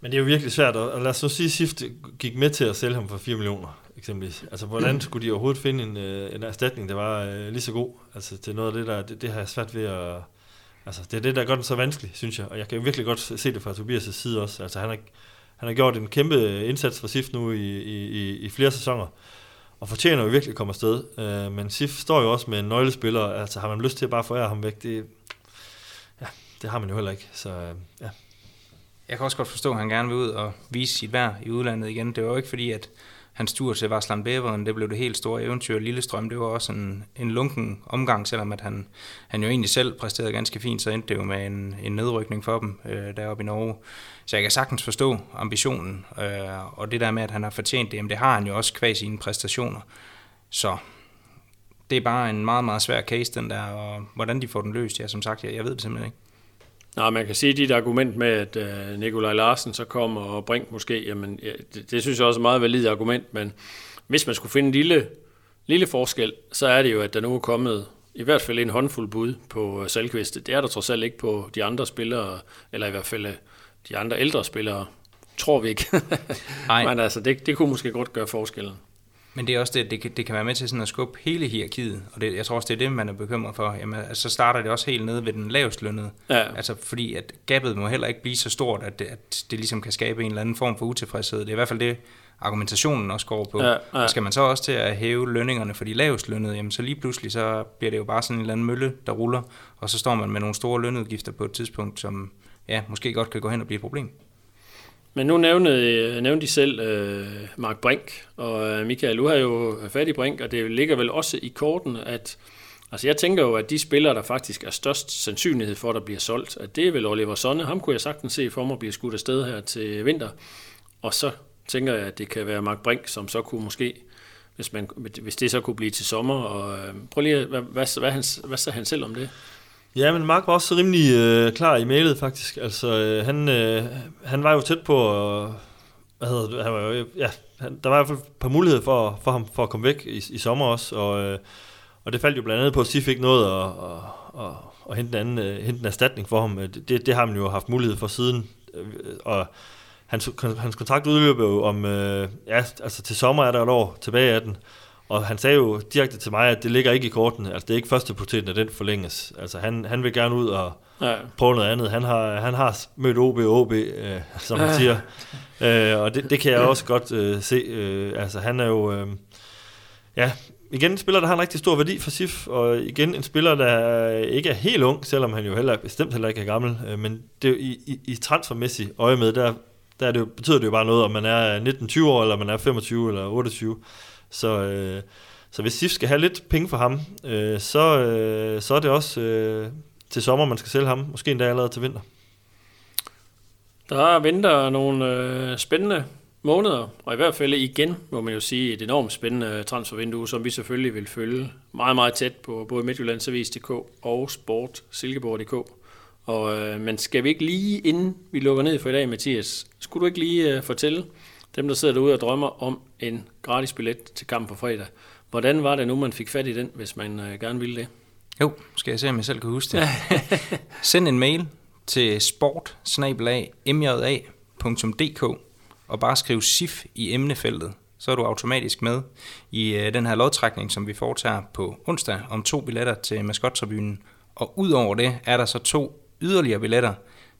Men det er jo virkelig svært, og lad os nu sige, at Sift gik med til at sælge ham for 4 millioner, eksempelvis. Altså, hvordan skulle de overhovedet finde en, øh, en erstatning, der var øh, lige så god? Altså, til noget af det der, det, det har jeg svært ved at... Altså, det er det, der gør den så vanskelig, synes jeg. Og jeg kan virkelig godt se det fra Tobias' side også. Altså, han har, han har gjort en kæmpe indsats for SIF nu i, i, i, i flere sæsoner, og fortjener jo virkelig at komme afsted. Øh, men SIF står jo også med en nøglespiller, altså har man lyst til at bare forære ham væk, det, ja, det har man jo heller ikke. Så øh, ja, jeg kan også godt forstå, at han gerne vil ud og vise sit værd i udlandet igen. Det var jo ikke fordi, at hans tur til Varslan Beveren, det blev det helt store eventyr. Lillestrøm, det var også en, en lunken omgang, selvom at han, han jo egentlig selv præsterede ganske fint, så endte det jo med en, en nedrykning for dem øh, deroppe i Norge. Så jeg kan sagtens forstå ambitionen, øh, og det der med, at han har fortjent det, jamen det har han jo også kvæg sine præstationer. Så det er bare en meget, meget svær case, den der, og hvordan de får den løst, ja, som sagt, jeg, jeg ved det simpelthen ikke. Nej, man kan sige, dit argument med, at øh, Nikolaj Larsen så kommer og Brink måske, jamen, ja, det, det synes jeg også er et meget valid argument, men hvis man skulle finde en lille, lille forskel, så er det jo, at der nu er kommet i hvert fald en håndfuld bud på øh, Salkvist. Det er der trods alt ikke på de andre spillere, eller i hvert fald øh, de andre ældre spillere, tror vi ikke. Nej. men altså, det, det kunne måske godt gøre forskellen. Men det er også det, det kan, det kan være med til sådan at skubbe hele hierarkiet, og det, jeg tror også, det er det, man er bekymret for. Jamen, altså, så starter det også helt nede ved den lavest lønnede. Ja. Altså, fordi at gabet må heller ikke blive så stort, at det, at det ligesom kan skabe en eller anden form for utilfredshed. Det er i hvert fald det, argumentationen også går på. Ja, ja. Og skal man så også til at hæve lønningerne for de lavest lønnede, jamen så lige pludselig så bliver det jo bare sådan en eller anden mølle, der ruller, og så står man med nogle store lønudgifter på et tidspunkt, som ja, måske godt kan gå hen og blive et problem. Men nu nævnte, øh, nævnte de selv øh, Mark Brink, og øh, Michael, du har jo fat i Brink, og det ligger vel også i korten, at altså jeg tænker jo, at de spillere, der faktisk er størst sandsynlighed for, at der bliver solgt, at det er vel Oliver Sonne. Ham kunne jeg sagtens se for mig blive skudt afsted her til vinter. Og så tænker jeg, at det kan være Mark Brink, som så kunne måske, hvis, man, hvis det så kunne blive til sommer. Og, øh, prøv lige, hvad, hvad, hvad, hvad, hvad sagde han selv om det? Ja, men Mark var også rimelig øh, klar i mailet faktisk. Altså, øh, han, øh, han var jo tæt på, øh, hvad hedder det, han var jo, ja, han, der var i hvert fald et par muligheder for, for ham for at komme væk i, i sommer også, og, øh, og det faldt jo blandt andet på, at Sif fik noget at, at, at, at hente, en anden, øh, hente en erstatning for ham. Øh, det, det, har man jo haft mulighed for siden, øh, og hans, hans kontrakt udløber jo om, øh, ja, altså til sommer er der et år tilbage af den, og han sagde jo direkte til mig, at det ligger ikke i korten. Altså, det er ikke første prioriteten, at den forlænges. Altså, han, han vil gerne ud og Ja, prøve noget andet. Han har, han har mødt OB og OB, øh, som man siger. øh, og det, det kan jeg også godt øh, se. Øh, altså, han er jo... Øh, ja, igen en spiller, der har en rigtig stor værdi for SIF, og igen en spiller, der ikke er helt ung, selvom han jo heller, bestemt heller ikke er gammel. Øh, men det i, i, i transfermæssigt øje med, der, der er det jo, betyder det jo bare noget, om man er 19-20 år, eller man er 25 eller 28. Så, øh, så hvis SIF skal have lidt penge for ham, øh, så, øh, så er det også øh, til sommer, man skal sælge ham. Måske endda allerede til vinter. Der venter nogle øh, spændende måneder, og i hvert fald igen, må man jo sige, et enormt spændende øh, transfervindue, som vi selvfølgelig vil følge meget, meget tæt på både Midtjyllandsavis.dk og Sport Silkeborg.dk. Og, øh, men skal vi ikke lige, inden vi lukker ned for i dag, Mathias, skulle du ikke lige øh, fortælle dem, der sidder derude og drømmer om en gratis billet til kampen på fredag, hvordan var det nu, man fik fat i den, hvis man øh, gerne ville det? Jo, skal jeg se, om jeg selv kan huske det. Send en mail til sport og bare skriv SIF i emnefeltet. Så er du automatisk med i øh, den her lodtrækning, som vi foretager på onsdag om to billetter til maskottribunen. Og udover det er der så to yderligere billetter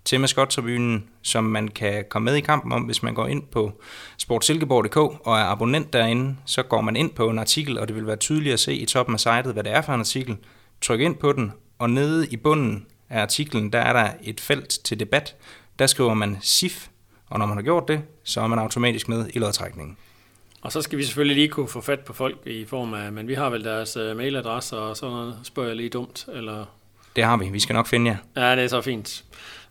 til maskottribunen, som man kan komme med i kampen om, hvis man går ind på sportsilkeborg.dk og er abonnent derinde, så går man ind på en artikel, og det vil være tydeligt at se i toppen af sitet, hvad det er for en artikel. Tryk ind på den, og nede i bunden af artiklen, der er der et felt til debat. Der skriver man SIF, og når man har gjort det, så er man automatisk med i lodtrækningen. Og så skal vi selvfølgelig lige kunne få fat på folk i form af, men vi har vel deres øh, mailadresse og sådan noget, spørger jeg lige dumt, eller... Det har vi. Vi skal nok finde jer. Ja, det er så fint.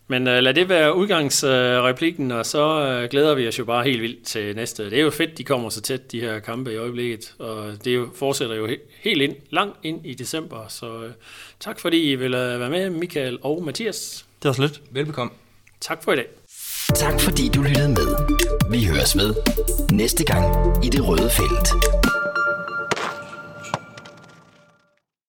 Men øh, lad det være udgangsreplikken, og så øh, glæder vi os jo bare helt vildt til næste. Det er jo fedt, de kommer så tæt, de her kampe i øjeblikket, og det jo, fortsætter jo he- helt ind, langt ind i december. Så øh, tak fordi I vil øh, være med, Michael og Mathias. Det var så lidt. Velbekomme. Tak for i dag. Tak fordi du lyttede med. Vi høres ved næste gang i det røde felt.